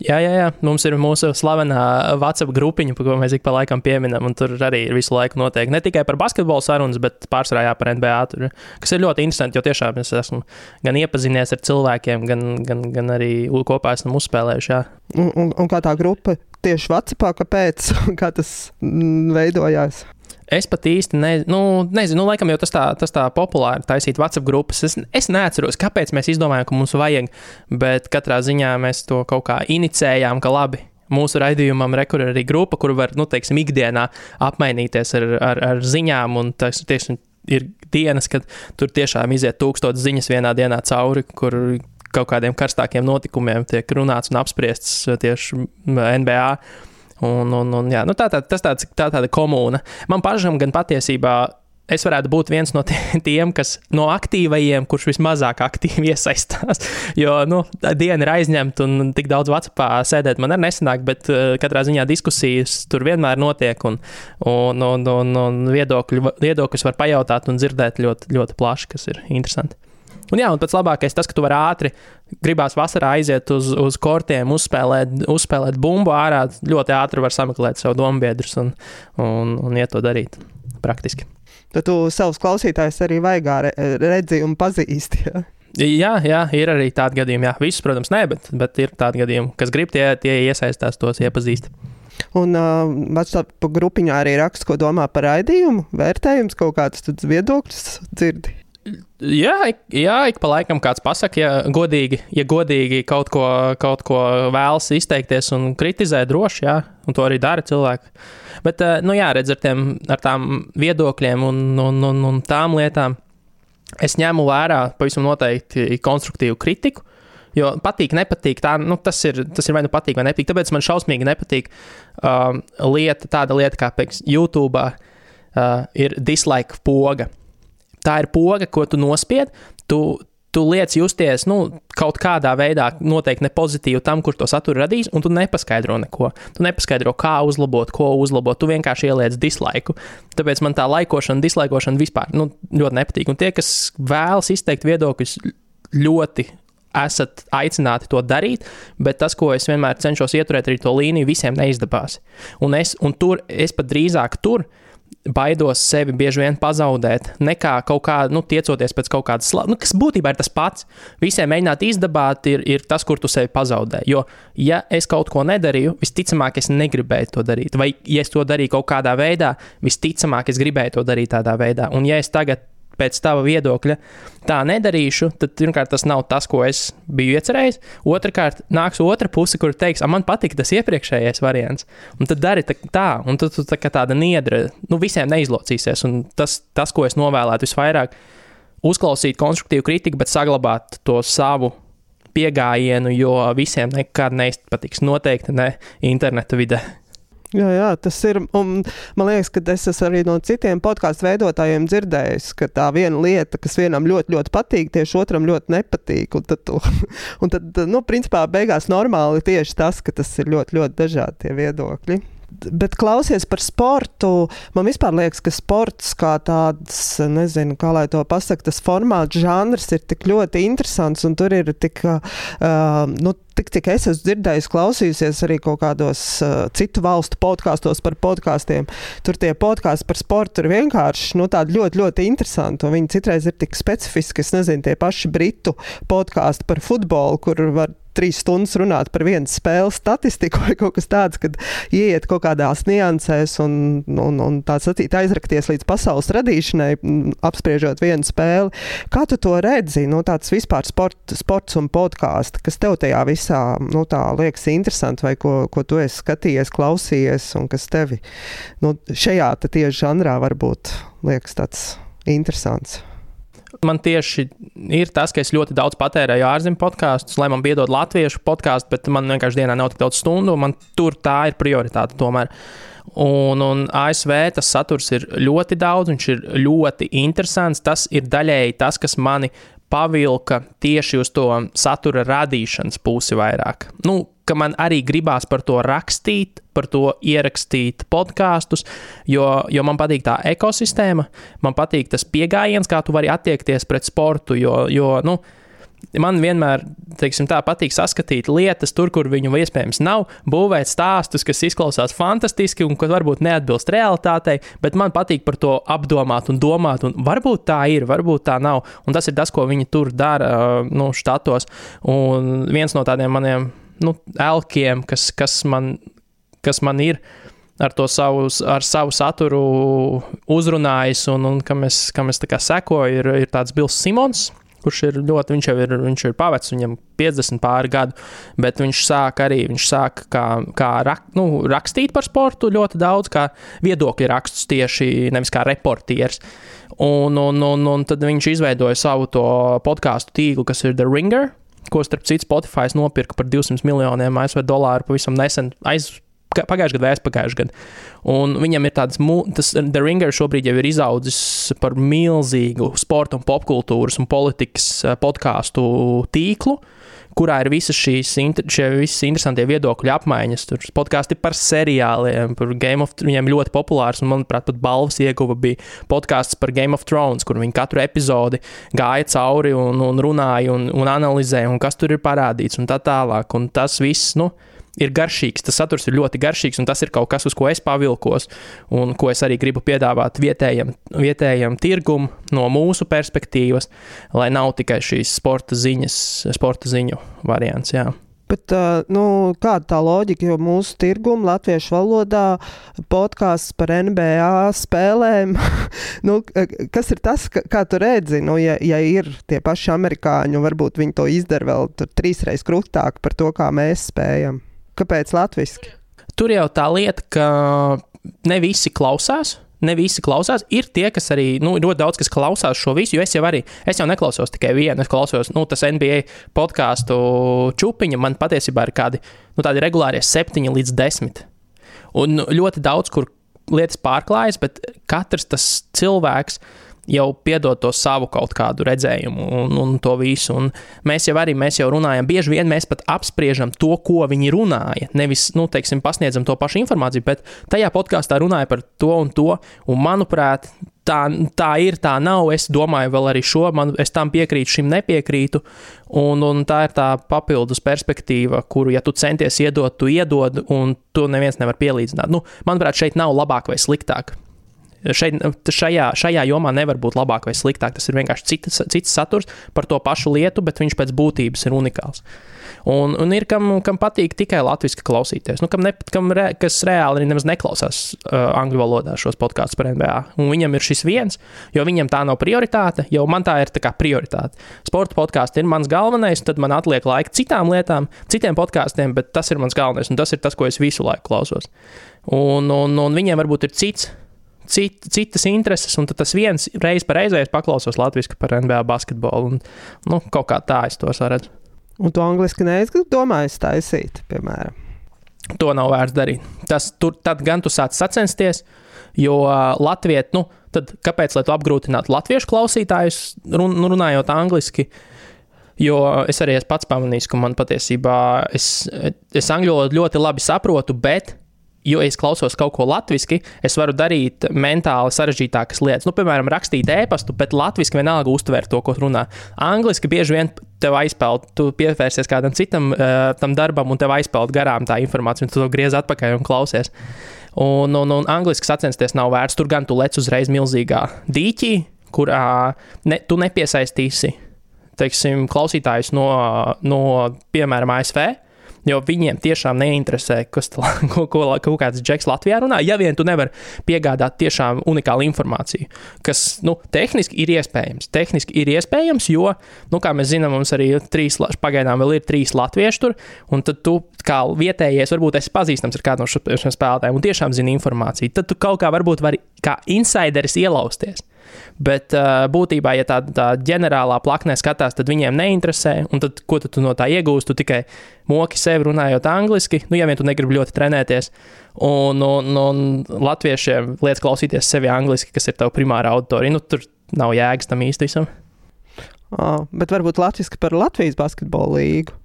jā, jā, mums ir mūsu slavenā WhatsApp grupiņa, ko mēs ik pa laikam pieminam, un tur arī visu laiku notiek ne tikai par basketbolu sarunas, bet pārsvarā jā, par NBA. Tur, kas ir ļoti interesanti, jo tiešām es esmu gan iepazinies ar cilvēkiem, gan, gan, gan arī kopā esam uzspēlējuši. Jā.
Un, un, un kā tā grupa tieši WhatsAppā, kāpēc kā tas mm, veidojās?
Es pat īsti ne, nu, nezinu, nu, laikam jau tas tā, tas tā populāri taisīt WhatsApp grupas. Es, es neatceros, kāpēc mēs izdomājām, ka mums vajag, bet katrā ziņā mēs to kaut kā inicējām, ka labi. Mūsu raidījumam ir arī grupa, kur var, nu, teiksim, ikdienā apmainīties ar, ar, ar ziņām. Un tas tieši ir dienas, kad tur tiešām iziet tūkstotis ziņas vienā dienā cauri, kur kaut kādiem karstākiem notikumiem tiek runāts un apspriests tieši NBA. Un, un, un, jā, nu tā, tā, tas tāds, tā tāda komūna. Man pašam gan patiesībā es varētu būt viens no tiem, kas no aktīvajiem, kurš vismazāk aktīvi iesaistās. Jo nu, diena ir aizņemta un tik daudz Vācijā sēdēt man arī nesanāk, bet uh, katrā ziņā diskusijas tur vienmēr notiek un, un, un, un, un viedokļu, viedokļus var pajautāt un dzirdēt ļoti, ļoti plaši, kas ir interesanti. Un, jā, un pats labākais tas, ka tu vari ātri, gribās vasarā aiziet uz, uz kortiem, uzspēlēt, uzspēlēt bumbu ārā. Ļoti ātri var sameklēt savu dombiedrus un, un, un iet to darīt praktiski.
Tad tu savus klausītājus arī vaigā redzi un pazīsti. Ja?
Jā, jā, ir arī tādi gadījumi. Jā. Visus, protams, nē, bet, bet ir tādi gadījumi, kas grib tie, tie iesaistās, tos iepazīst.
Un uh, WhatsApp grupiņā arī raksta, ko domā par raidījumu, vērtējums, kaut kāds viedoklis dzirdi.
Jā, jā, ik pa laikam kāds pasakā, ja godīgi, ja godīgi kaut ko, kaut ko vēlas izteikties un kritizēt, droši, jā, un to arī dara cilvēki. Bet, eh, nu jā, redz, ar, tiem, ar tām viedokļiem un, un, un, un tām lietām es ņemu vērā pavisam noteikti konstruktīvu kritiku, Jo patīk, nepatīk. Tā, nu, tas, ir, tas ir vai nu patīk, vai nepatīk. Tāpēc man šausmīgi nepatīk um, lieta, tāda lieta, kā piemēram, YouTube uh, ir dislike poga. Tā ir poga, ko tu nospied. Tu, tu liec justies nu, kaut kādā veidā, noteikti ne pozitīvi tam, kur to saturu radīs, un tu nepaskaidro neko. Tu nepaskaidro, kā uzlabot, ko uzlabot. Tu vienkārši ieliec dislaiku. Tāpēc man tā laikošana, dislaikošana vispār nu, ļoti nepatīk. Un tie, kas vēlas izteikt viedokļus, ļoti esat aicināti to darīt, bet tas, ko es vienmēr cenšos ieturēt, arī to līniju, visiem neizdevās. Un, es, un tur es pat drīzāk tur baidos sevi bieži vien pazaudēt, nekā kaut kā, nu, tiecoties pēc kaut kādas slavas, nu, kas būtībā ir tas pats. Visiem mēģināt izdabāt, ir, ir tas, kur tu sevi pazaudē. Jo, ja es kaut ko nedarīju, visticamāk, es negribēju to darīt. Vai, ja es to darīju kaut kādā veidā, visticamāk, es gribēju to darīt tādā veidā. Un, ja es tagad pēc tava viedokļa tā nedarīšu, tad pirmkārt tas nav tas, ko es biju iecerējis. Otrakārt, nāks otra puse, kur teiks, man patīk tas iepriekšējais variants. Un tad dari tā, un tad tu tā kā tāda niedra, nu visiem neizlocīsies. Un tas, tas, ko es novēlētu visvairāk, uzklausīt konstruktīvu kritiku, bet saglabāt to savu pieejamību, jo visiem nekad neizpatiks. Noteikti ne interneta vidē.
Jā, jā, tas ir. Un, man liekas, ka es esmu arī no citiem podkāstu veidotājiem dzirdējis, ka tā viena lieta, kas vienam ļoti, ļoti patīk, tieši otram ļoti nepatīk. Un tad, un tad nu, principā, beigās normāli tieši tas, ka tas ir ļoti, ļoti dažādi viedokļi bet klausies par sportu. Man vispār liekas, ka sports kā tāds, nezinu, kā lai to pasaktu, tas formāts, žanrs ir tik ļoti interesants un tur ir tik, uh, nu, tik cik es esmu dzirdējis, klausījusies arī kaut kādos uh, citu valstu podkāstos par podkāstiem. Tur tie podkāsti par sportu ir vienkārši nu, ļoti, ļoti interesanti. Viņi citreiz ir tik specifiski, es nezinu, tie paši britu podkāsti par futbolu, kur var trīs stundas runāt par vienas spēles statistiku vai kaut kas tāds, kad ieiet kaut kādās niansēs un, un, un tā sacīt aizrakties līdz pasaules radīšanai, apspriežot vienu spēli. Kā tu to redzi? Nu, tāds vispār sport, sports un podkāsts, kas tev tajā visā nu, liekas interesanti vai ko, ko tu esi skatījies, klausījies un kas tevi nu, šajā tieši žanrā varbūt liekas tāds interesants
man tieši ir tas, ka es ļoti daudz patērēju ārzemju podkāstus, lai man piedod latviešu podkāstu, bet man vienkārši dienā nav tik daudz stundu, un man tur tā ir prioritāte tomēr. Un, un ASV tas saturs ir ļoti daudz, viņš ir ļoti interesants. Tas ir daļēji tas, kas mani pavilka tieši uz to satura radīšanas pusi vairāk. Nu, ka man arī gribās par to rakstīt, par to ierakstīt podkāstus, jo, jo man patīk tā ekosistēma, man patīk tas pieejams, kā tu vari attiekties pret sportu. Jo, jo nu, Man vienmēr tā, patīk saskatīt lietas tur, kur viņu iespējams nav, būvēt stāstus, kas izklausās fantastiski un kas varbūt neatbilst realitātei, bet man patīk par to apdomāt un domāt. Un varbūt tā ir, varbūt tā nav. Un tas ir tas, ko viņi tur dara nu, štatos. Un viens no tādiem maniem nu, elkiem, kas, kas, man, kas man ir ar to savu, ar savu saturu uzrunājis, un, un kam es, kam es sekoju, ir, ir tāds Bills Simons. Kurš ir ļoti, viņš jau ir, viņš ir pavecs, viņam 50 pāri gadu, bet viņš sāk arī, viņš sāk kā, kā rak, nu, rakstīt par sportu ļoti daudz, kā viedokļu rakstus tieši, nevis kā reportieris. Un, un, un, un tad viņš izveidoja savu to podkāstu tīklu, kas ir The Ringer, ko starp citu Spotify nopirka par 200 miljoniem ASV dolāru pavisam nesen. Aiz, Pagājušajā gadā, aizpagājušajā gadā. Un viņam ir tāds, tas The Ringer šobrīd jau ir izaudzis par milzīgu sporta un popkultūras un politikas eh, podkāstu tīklu. Uh, kurā ir visas šīs šie visas interesantie viedokļu apmaiņas. Tur podkāsti par seriāliem, par Game of Thrones. Viņiem ļoti populārs, un manuprāt, pat balvas ieguva bija podkāsts par Game of Thrones, kur viņi katru epizodi gāja cauri un, un runāja un, un analizēja, un kas tur ir parādīts un tā tālāk. Un tas viss, nu, ir garšīgs, tas saturs ir ļoti garšīgs, un tas ir kaut kas, uz ko es pavilkos, un ko es arī gribu piedāvāt vietējam, vietējam tirgum no mūsu perspektīvas, lai nav tikai šīs sporta ziņas, sporta ziņu variants. Jā.
Bet, nu, kāda tā loģika, jo mūsu tirguma latviešu valodā podkāsts par NBA spēlēm, nu, kas ir tas, kā tu redzi, nu, ja, ja ir tie paši amerikāņi, varbūt viņi to izdara vēl trīsreiz krūtāk par to, kā mēs spējam. Kāpēc latviešu?
Tur jau tā lieta, ka ne visi klausās. ne visi klausās. Ir tie, kas arī nu, ļoti daudz kas klausās šo visu, jo es jau arī, es jau neklausos tikai vienu, es klausos, nu, tas NBA podkāstu čūpiņa man patiesībā ir kādi, nu, tādi regulārie septiņi līdz desmit. Un ļoti daudz, kur lietas pārklājas, bet katrs tas cilvēks jau piedod to savu kaut kādu redzējumu un, un to visu. Un mēs jau arī mēs jau runājam, bieži vien mēs pat apspriežam to, ko viņi runāja. Nevis, nu, teiksim, pasniedzam to pašu informāciju, bet tajā podkāstā runāja par to un to. Un, manuprāt, tā, tā ir, tā nav. Es domāju, vēl arī šo, man, es tam piekrītu, šim nepiekrītu. Un, un tā ir tā papildus perspektīva, kuru, ja tu centies iedot, tu iedod, un to neviens nevar pielīdzināt. Nu, manuprāt, šeit nav labāk vai sliktāk. Šeit, šajā, šajā jomā nevar būt labāk vai sliktāk. Tas ir vienkārši cits, cits saturs par to pašu lietu, bet viņš pēc būtības ir unikāls. Un, un ir kam, kam patīk tikai latviešu klausīties, nu, kam, ne, kam re, kas reāli nemaz neklausās uh, angļu valodā šos podkāstus par NBA. Un viņam ir šis viens, jo viņam tā nav prioritāte, jo man tā ir tā kā prioritāte. Sporta podkāsts ir mans galvenais, tad man atliek laika citām lietām, citiem podkāstiem, bet tas ir mans galvenais, un tas ir tas, ko es visu laiku klausos. Un, un, un viņiem varbūt ir cits cit, citas intereses, un tas viens reiz par reizē paklausos latviešu par NBA basketbolu. Un, nu, kaut kā tā es to redzu.
Un tu angliski neesi domājis taisīt, piemēram.
To nav vērts darīt. Tas, tur, gan tu sāc sacensties, jo uh, Latvijā, nu, tad kāpēc lai tu apgrūtinātu latviešu klausītājus, run, nu, runājot angliski? Jo es arī esmu pats pamanījis, ka man patiesībā es, es angļu valodu ļoti labi saprotu, bet jo es klausos kaut ko latviešu, es varu darīt mentāli sarežģītākas lietas. Nu, piemēram, rakstīt e-pastu, bet latviešu vienalga uztver to, ko runā. Angliski bieži vien tev aizpeld, tu pievērsies kādam citam uh, darbam, un tev aizpeld garām tā informācija, un tu to griez atpakaļ un klausies. Un, un, un angliski sacensties nav vērts. Tur gan tu lec uzreiz milzīgā dīķī, kurā ne, tu nepiesaistīsi teiksim, klausītājus no, no piemēram, ASV Jo viņiem tiešām neinteresē, kas tā, ko, ko, ko kāds džeks Latvijā runā. Ja vien tu nevari piegādāt tiešām unikālu informāciju, kas nu, tehniski ir iespējams. Tehniski ir iespējams, jo, nu, kā mēs zinām, mums arī trīs, pagaidām vēl ir trīs latvieši tur, un tad tu kā vietējais, varbūt esi pazīstams ar kādu no šiem spēlētājiem un tiešām zini informāciju. Tad tu kaut kā varbūt vari kā insideris ielausties. Bet uh, būtībā, ja tā, tā ģenerālā plaknē skatās, tad viņiem neinteresē. Un tad, ko tu no tā iegūsti? Tu tikai moki sevi runājot angliski, nu, ja vien tu negribi ļoti trenēties. Un, un, un latviešiem lietas klausīties sevi angliski, kas ir tava primārā auditorija. Nu, tur nav jēgas tam īsti visam.
Oh, bet varbūt Latvijas par Latvijas basketbolu līgu.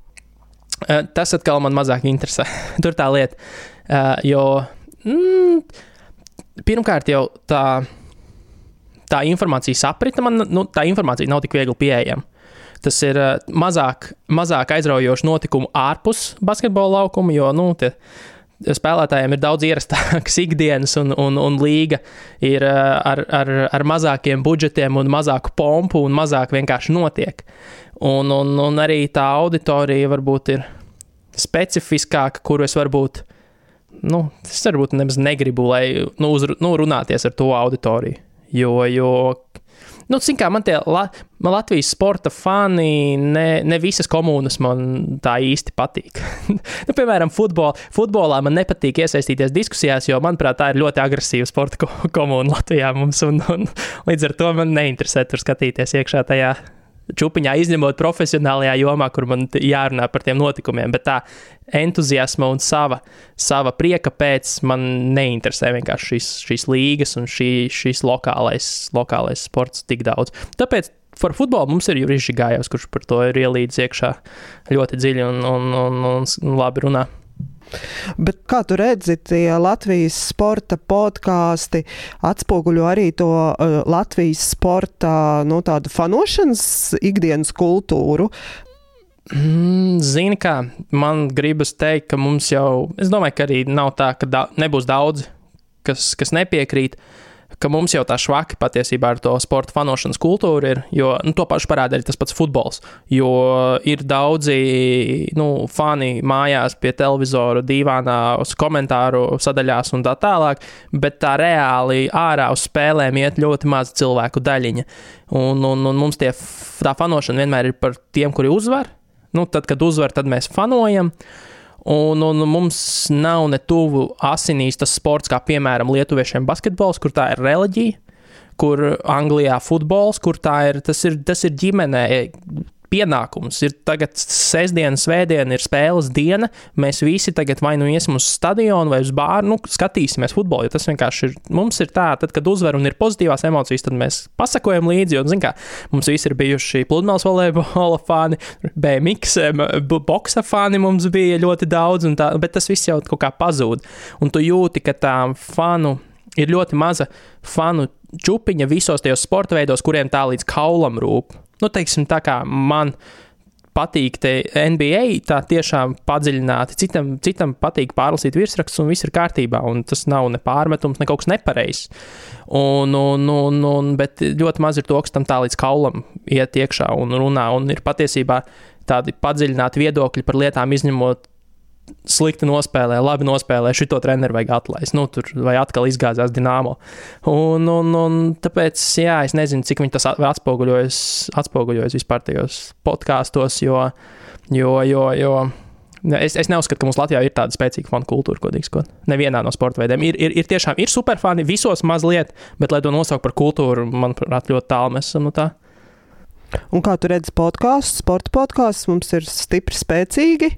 Uh, tas atkal man mazāk interesē. tur tā lieta. Uh, jo mm, pirmkārt jau tā tā informācijas aprita man, nu, tā informācija nav tik viegli pieejama. Tas ir uh, mazāk, mazāk aizraujoši notikumu ārpus basketbola laukuma, jo nu, tie, spēlētājiem ir daudz ierastākas ikdienas, un, un, un līga ir uh, ar, ar, ar mazākiem budžetiem, un mazāku pompu, un mazāk vienkārši notiek. Un, un, un arī tā auditorija varbūt ir specifiskāka, kuru es varbūt, nu, es varbūt nemaz negribu, lai nu, uz, nu, runāties ar to auditoriju. Jo, jo nu, kā, man tie la, man Latvijas sporta fani, ne, ne visas komunas man tā īsti patīk. nu, piemēram, futbol, futbolā man nepatīk iesaistīties diskusijās, jo, manuprāt, tā ir ļoti agresīva sporta komuna Latvijā. Mums, un, un, līdz ar to man neinteresē tur skatīties iekšā tajā čūpiņā, izņemot profesionālajā jomā, kur man jārunā par tiem notikumiem. Bet tā entuziasma un sava, sava prieka pēc man neinteresē vienkārši šīs, šīs līgas un šī, šīs lokālais, lokālais sports tik daudz. Tāpēc par futbolu mums ir Jurijs Gājos, kurš par to ir ielīdz iekšā ļoti dziļi un, un, un, un labi runā.
Bet kā tu redzi, tie Latvijas sporta podkāsti atspoguļo arī to uh, Latvijas sporta nu, tādu fanošanas ikdienas kultūru.
Mm, zini, kā man gribas teikt, ka mums jau, es domāju, ka arī nav tā, ka da nebūs daudzi, kas, kas nepiekrīt. Uh, ka mums jau tā švaki patiesībā ar to sporta fanošanas kultūru ir, jo nu, to pašu parāda arī tas pats futbols. Jo ir daudzi nu, fani mājās pie televizora, divānā, uz komentāru sadaļās un tā tālāk, bet tā reāli ārā uz spēlēm iet ļoti maz cilvēku daļiņa. Un, un, un mums tie, tā fanošana vienmēr ir par tiem, kuri uzvar. Nu, tad, kad uzvar, tad mēs fanojam. Un, un mums nav ne tuvu asinīs tas sports, kā piemēram Lietuviešiem basketbols, kur tā ir reliģija, kur Anglijā futbols, kur tā ir, tas ir, tas ir ģimenē pienākums. Ir tagad sestdiena, svētdiena, ir spēles diena. Mēs visi tagad vai nu iesim uz stadionu vai uz bāru, nu, skatīsimies futbolu. Tas vienkārši ir. Mums ir tā, tad, kad uzvar un ir pozitīvās emocijas, tad mēs pasakojam līdzi. Un, kā, mums visi ir bijuši pludmales volejbola fani, BMX, boxa fani mums bija ļoti daudz, tā, bet tas viss jau kaut kā pazūd. Un tu jūti, ka tā fanu ir ļoti maza fanu čupiņa visos tajos sporta veidos, kuriem tā līdz kaulam rūp nu, teiksim, tā kā man patīk NBA, tā tiešām padziļināti. Citam, citam patīk pārlasīt virsrakstus, un viss ir kārtībā. Tas nav ne pārmetums, ne kaut kas nepareizs. Un, un, un, un, bet ļoti maz ir to, kas tam tā līdz kaulam iet iekšā un runā. Un ir patiesībā tādi padziļināti viedokļi par lietām, izņemot slikti nospēlē, labi nospēlē, šito treneru vajag atlaist. Nu, tur vai atkal izgāzās dīnāmo. Un, un, un tāpēc, jā, es nezinu, cik tas atspoguļojas, atspoguļojas vispār tajos podkāstos, jo, jo, jo, jo Es, es neuzskatu, ka mums Latvijā ir tāda spēcīga fanu kultūra, godīgi sakot. Nevienā no sporta veidiem. Ir, ir, ir tiešām ir superfani visos mazliet, bet, lai to nosaukt par kultūru, manuprāt, ļoti tālu mēs esam no tā.
Un kā tu redzi podkāstu, sporta podkāstu, mums ir stipri spēcīgi,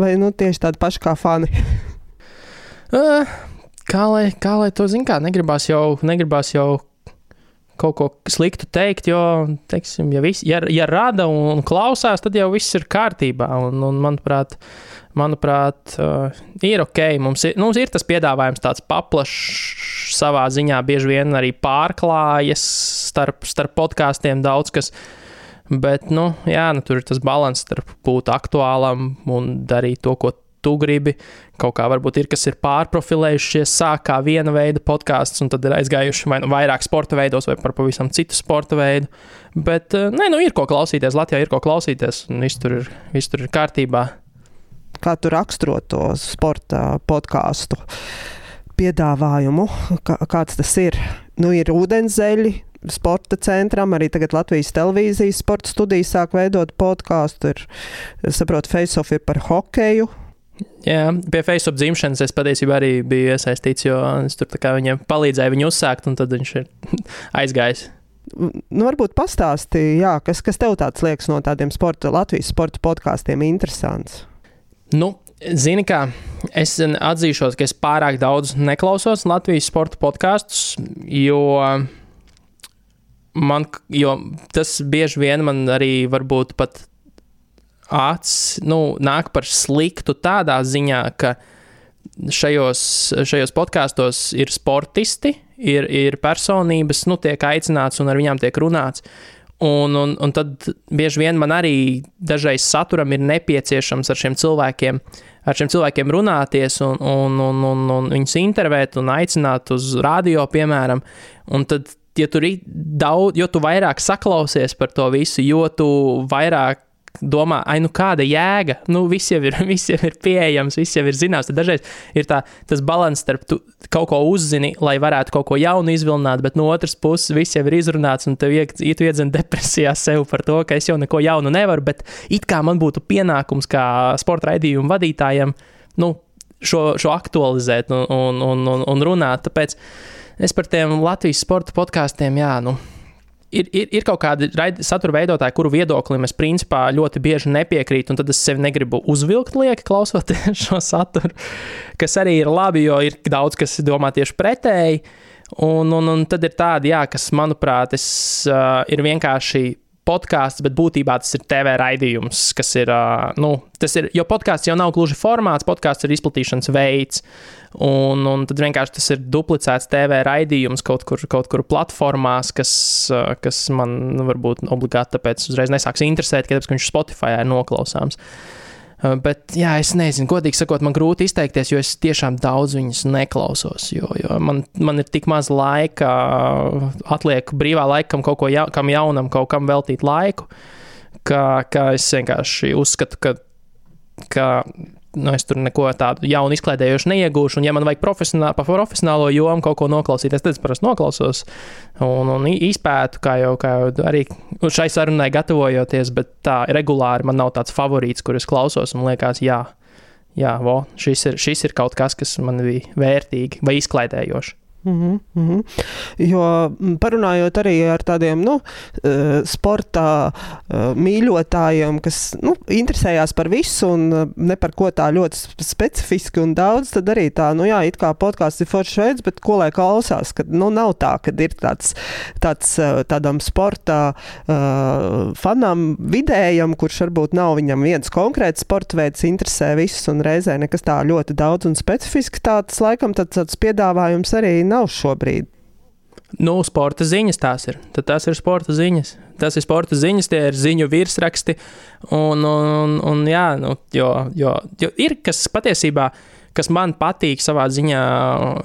vai nu, tieši tādi paši kā fani?
uh, kā, lai, kā lai to zinātu, negribās jau, negribās jau kaut ko sliktu teikt, jo, teiksim, ja, vis, ja, ja rada un klausās, tad jau viss ir kārtībā. Un, un manuprāt, manuprāt uh, ir ok. Mums ir, mums ir tas piedāvājums tāds paplašs savā ziņā, bieži vien arī pārklājas starp, starp podkāstiem daudz kas. Bet, nu, jā, nu, tur ir tas līdzsvars starp būt aktuālam un darīt to, ko tu gribi. Kaut kā varbūt ir, kas ir pārprofilējušies, sāk kā viena veida podkāsts, un tad ir aizgājuši vai nu vairāk sporta veidos, vai par pavisam citu sporta veidu. Bet, eh, nē, nu, ir ko klausīties. Latvijā ir ko klausīties, un viss tur ir, viss tur ir kārtībā.
Kā tu raksturo to sporta podkāstu piedāvājumu? Kā, kāds tas ir? Nu, ir ūdenzēļi, sporta centram, arī tagad Latvijas televīzijas sporta studijas sāk veidot podkāstu. Saprotu, Face-off ir par hokeju.
Jā, pie Facebook dzimšanas es patiesībā arī biju iesaistīts, jo es tur viņam palīdzēju viņu uzsākt, un tad viņš ir aizgājis.
Nu, varbūt pastāstīja, kas, kas tev tāds liekas no tādiem sporta, Latvijas sporta podkāstiem interesants.
Nu, Zini, kā es atzīšos, ka es pārāk daudz neklausos Latvijas sporta podkāstus, jo man, jo tas bieži vien man arī varbūt pat acis nu, nāk par sliktu tādā ziņā, ka šajos, šajos podkāstos ir sportisti, ir, ir personības, nu, tiek aicināts un ar viņām tiek runāts. Un, un, un tad bieži vien man arī dažreiz saturam ir nepieciešams ar šiem cilvēkiem, ar šiem cilvēkiem runāties un, un, un, un, un viņus intervēt un aicināt uz radio, piemēram. Un tad ja tur ir daudz, jo tu vairāk saklausies par to visu, jo tu vairāk domā, ai, nu kāda jēga, nu viss jau ir, viss jau ir pieejams, viss jau ir zināms. Tad dažreiz ir tā, tas līdzsvars starp tu kaut ko uzzini, lai varētu kaut ko jaunu izvilināt, bet no otras puses viss jau ir izrunāts, un tev iedzen depresijā sev par to, ka es jau neko jaunu nevaru, bet it kā man būtu pienākums kā sporta raidījumu vadītājam, nu, šo, šo aktualizēt un, un, un, un, un runāt. Tāpēc es par tiem Latvijas sporta podkāstiem, jā, nu, ir, ir, ir kaut kādi satura veidotāji, kuru viedoklim es principā ļoti bieži nepiekrītu, un tad es sevi negribu uzvilkt lieki, klausoties šo saturu, kas arī ir labi, jo ir daudz, kas domā tieši pretēji. Un, un, un tad ir tādi, jā, kas, manuprāt, es, uh, ir vienkārši podkāsts, bet būtībā tas ir TV raidījums, kas ir, nu, tas ir, jo podkāsts jau nav gluži formāts, podkāsts ir izplatīšanas veids, un, un tad vienkārši tas ir duplicēts TV raidījums kaut kur, kaut kur platformās, kas, kas man varbūt obligāti tāpēc uzreiz nesāks interesēt, tāpēc, ka viņš Spotify ir noklausāms. Uh, bet, jā, es nezinu, godīgi sakot, man grūti izteikties, jo es tiešām daudz viņus neklausos. Jo, jo man, man ir tik maz laika, atliek brīvā laikam kaut ko ja, kam jaunam, kaut kam veltīt laiku, ka, ka es vienkārši uzskatu, ka, ka nu, es tur neko tādu jaunu izklaidējošu neiegūšu. Un, ja man vajag profesionā, pa profesionālo jomu kaut ko noklausīties, tad es parasti noklausos un, un izpētu, kā jau, kā jau arī šai sarunai gatavojoties. Bet tā regulāri man nav tāds favorīts, kur es klausos un liekas, jā, jā, vo, šis, ir, šis ir kaut kas, kas man bija vērtīgi vai izklaidējoši.
Mm -hmm. Jo parunājot arī ar tādiem nu, eh, sporta eh, mīļotājiem, kas nu, interesējās par visu un eh, ne par ko tā ļoti specifiski un daudz, tad arī tā, nu jā, it kā podkāsts ir foršs veids, bet ko lai klausās, kad nu, nav tā, kad ir tāds, tāds tādam sporta uh, fanam vidējam, kurš varbūt nav viņam viens konkrēts sporta veids, interesē visus un reizē nekas tā ļoti daudz un specifiski tāds, laikam, tāds piedāvājums arī nav nav šobrīd?
Nu, sporta ziņas tās ir. Tad tās ir sporta ziņas. Tas ir sporta ziņas, tie ir ziņu virsraksti. Un, un, un jā, nu, jo, jo, jo ir kas patiesībā, kas man patīk savā ziņā,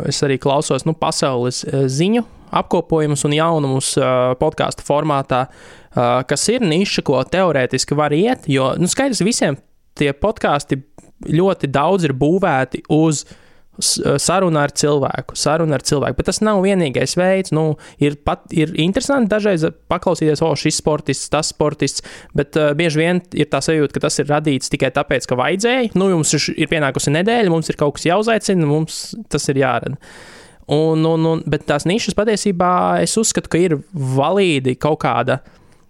es arī klausos nu, pasaules eh, ziņu apkopojumus un jaunumus uh, podkāstu formātā, uh, kas ir niša, ko teorētiski var iet. Jo nu, skaidrs, visiem tie podkāsti ļoti daudz ir būvēti uz uh, saruna ar cilvēku, saruna ar cilvēku. Bet tas nav vienīgais veids. Nu, ir, pat, ir interesanti dažreiz paklausīties, o, šis sportists, tas sportists, bet uh, bieži vien ir tā sajūta, ka tas ir radīts tikai tāpēc, ka vajadzēja. Nu, jums ir pienākusi nedēļa, mums ir kaut kas jāuzaicina, mums tas ir jārada. Un, un, un, bet tās nišas patiesībā es uzskatu, ka ir valīdi kaut kāda,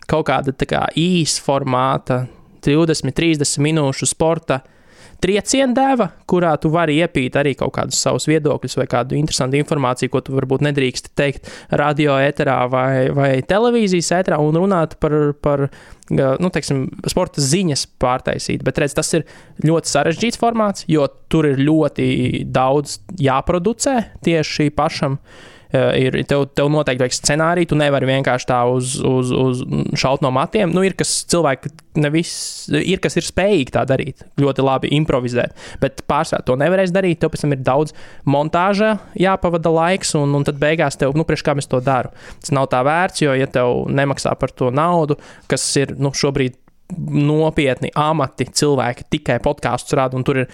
kaut kāda kā īsa formāta, 20, 30 minūšu sporta uh, trieciena deva, kurā tu vari iepīt arī kaut kādus savus viedokļus vai kādu interesantu informāciju, ko tu varbūt nedrīkst teikt radio eterā vai, vai televīzijas eterā un runāt par, par nu, teiksim, sporta ziņas pārtaisīt. Bet redz, tas ir ļoti sarežģīts formāts, jo tur ir ļoti daudz jāproducē tieši pašam. Eh, ir, tev, tev noteikti vajag scenāriju, tu nevari vienkārši tā uz, uz, uz šaut no matiem. Nu, ir kas cilvēki, nevis, ir kas ir spējīgi tā darīt, ļoti labi improvizēt, bet pārsvarā to nevarēs darīt. Tev pēc tam ir daudz montāža, jāpavada laiks, un, un tad beigās tev, nu, priekš kā es to daru. Tas nav tā vērts, jo, ja tev nemaksā par to naudu, kas ir nu, šobrīd nopietni amati cilvēki tikai podkāstus rāda, un tur ir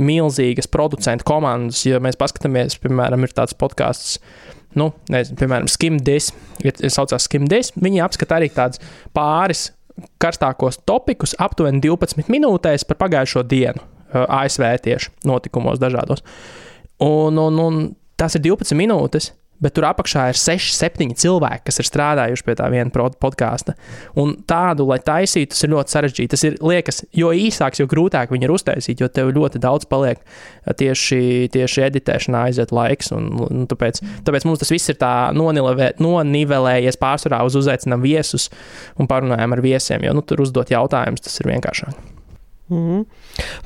milzīgas producentu komandas. Ja mēs paskatāmies, piemēram, ir tāds podkāsts, nu, nezinu, piemēram, Skimdis, ir, ir saucās Skimdis, viņi apskata arī tādus pāris karstākos topikus aptuveni 12 minūtēs par pagājušo dienu ASV tieši notikumos dažādos. Un, un, un tas ir 12 minūtes, bet tur apakšā ir 6, 7 cilvēki, kas ir strādājuši pie tā viena podkāsta. Un tādu, lai taisītu, tas ir ļoti sarežģīti. Tas ir liekas, jo īsāks, jo grūtāk viņi ir uztaisīt, jo tev ļoti daudz paliek tieši, tieši editēšanā aiziet laiks. Un, un tāpēc, tāpēc mums tas viss ir nonivelējies pārsvarā uz uzaicinām viesus un parunājam ar viesiem, jo nu, tur uzdot jautājumus, tas ir vienkāršāk.
Mm.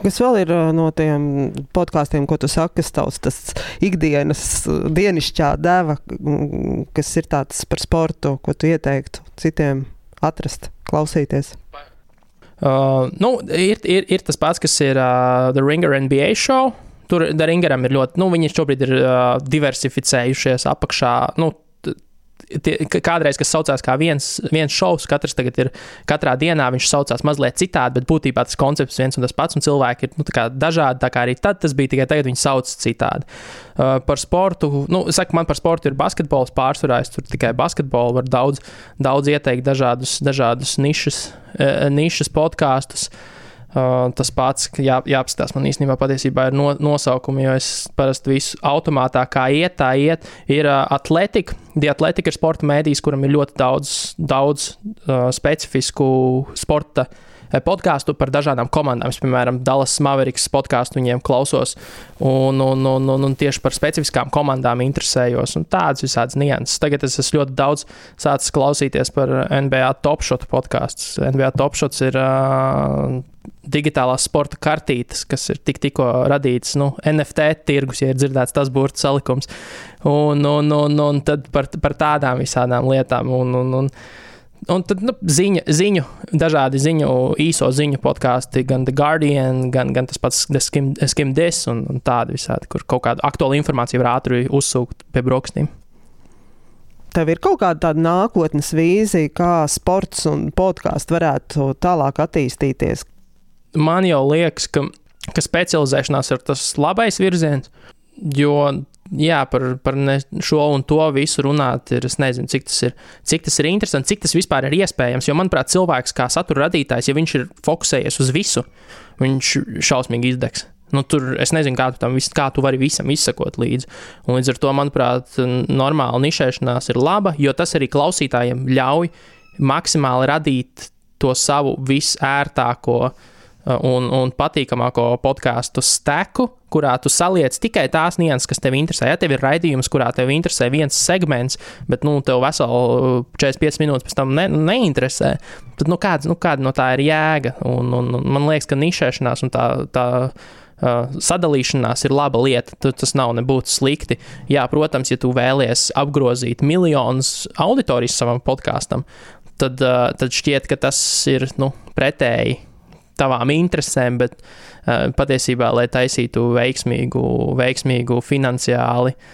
Kas vēl ir no tiem podkāstiem, ko tu saki, kas tavs tas ikdienas dienišķā deva, kas ir tāds par sportu, ko tu ieteiktu citiem atrast, klausīties?
Uh, nu, ir, ir, ir tas pats, kas ir uh, The Ringer NBA show. Tur Ringeram ir ļoti, nu, viņi šobrīd ir uh, diversificējušies apakšā. Nu, tie, kādreiz, kas saucās kā viens, viens šovs, katrs tagad ir katrā dienā, viņš saucās mazliet citādi, bet būtībā tas koncepts viens un tas pats, un cilvēki ir nu, dažādi. Tā kā arī tad tas bija tikai tagad, viņi sauc citādi. Uh, par sportu, nu, saku, man par sportu ir basketbols pārsvarā, es tur tikai basketbolu varu daudz, daudz ieteikt dažādus, dažādus nišas, uh, nišas podkāstus. Uh, Uh, tas pats, jā, jāapskatās man īstenībā patiesībā ir no, nosaukumi, jo es parasti visu automātā kā iet, tā iet. Ir uh, atletika. Diatletika ir sporta mēdījis, kuram ir ļoti daudz, daudz uh, specifisku sporta uh, podkāstu par dažādām komandām. Es, piemēram, Dallas Mavericks podkāstu viņiem klausos un, un, un, un, un tieši par specifiskām komandām interesējos tādas visādas nianses. Tagad es esmu ļoti daudz sācis klausīties par NBA Top Shot podkāstu. NBA Top Shots ir uh, digitālās sporta kartītes, kas ir tik, tikko radītas, nu, NFT tirgus, ja ir dzirdēts tas burbuļu salikums, un, un, un, un tad par, par tādām visādām lietām. Un, un, un, Un tad nu, ziņa, ziņu, dažādi ziņu, īso ziņu podkāsti, gan The Guardian, gan, gan tas pats Skim, Skim Dis un, un tādi visādi, kur kaut kādu aktuālu informāciju var ātri uzsūkt pie brokastīm.
Tev ir kaut kāda tāda nākotnes vīzija, kā sports un podkāsts varētu tālāk attīstīties?
Man jau liekas, ka, ka specializēšanās ir tas labais virziens, jo jā, par, par šo un to visu runāt, ir, es nezinu, cik tas ir, cik tas ir interesanti, cik tas vispār ir iespējams. Jo, manuprāt, cilvēks kā satura radītājs, ja viņš ir fokusējies uz visu, viņš šausmīgi izdegs. Nu, tur es nezinu, kā tu, tam, kā tu vari visam izsekot līdzi. Un līdz ar to, manuprāt, normāla nišēšanās ir laba, jo tas arī klausītājiem ļauj maksimāli radīt to savu visērtāko uh, un, un patīkamāko podkāstu steku, kurā tu saliec tikai tās nianses, kas tev interesē. Ja tev ir raidījums, kurā tev interesē viens segments, bet nu, tev veseli 45 minūtes pēc tam ne, neinteresē, tad nu, kāda, nu, kāda no tā ir jēga? Un, un, un man liekas, ka nišēšanās un tā. tā Uh, sadalīšanās ir laba lieta. Tas nav nebūtu slikti. Jā, protams, ja tu vēlies apgrozīt miljonus auditorijas savam podkāstam, tad, uh, tad šķiet, ka tas ir nu, pretēji tavām interesēm, bet uh, patiesībā, lai taisītu veiksmīgu, veiksmīgu finansiāli uh,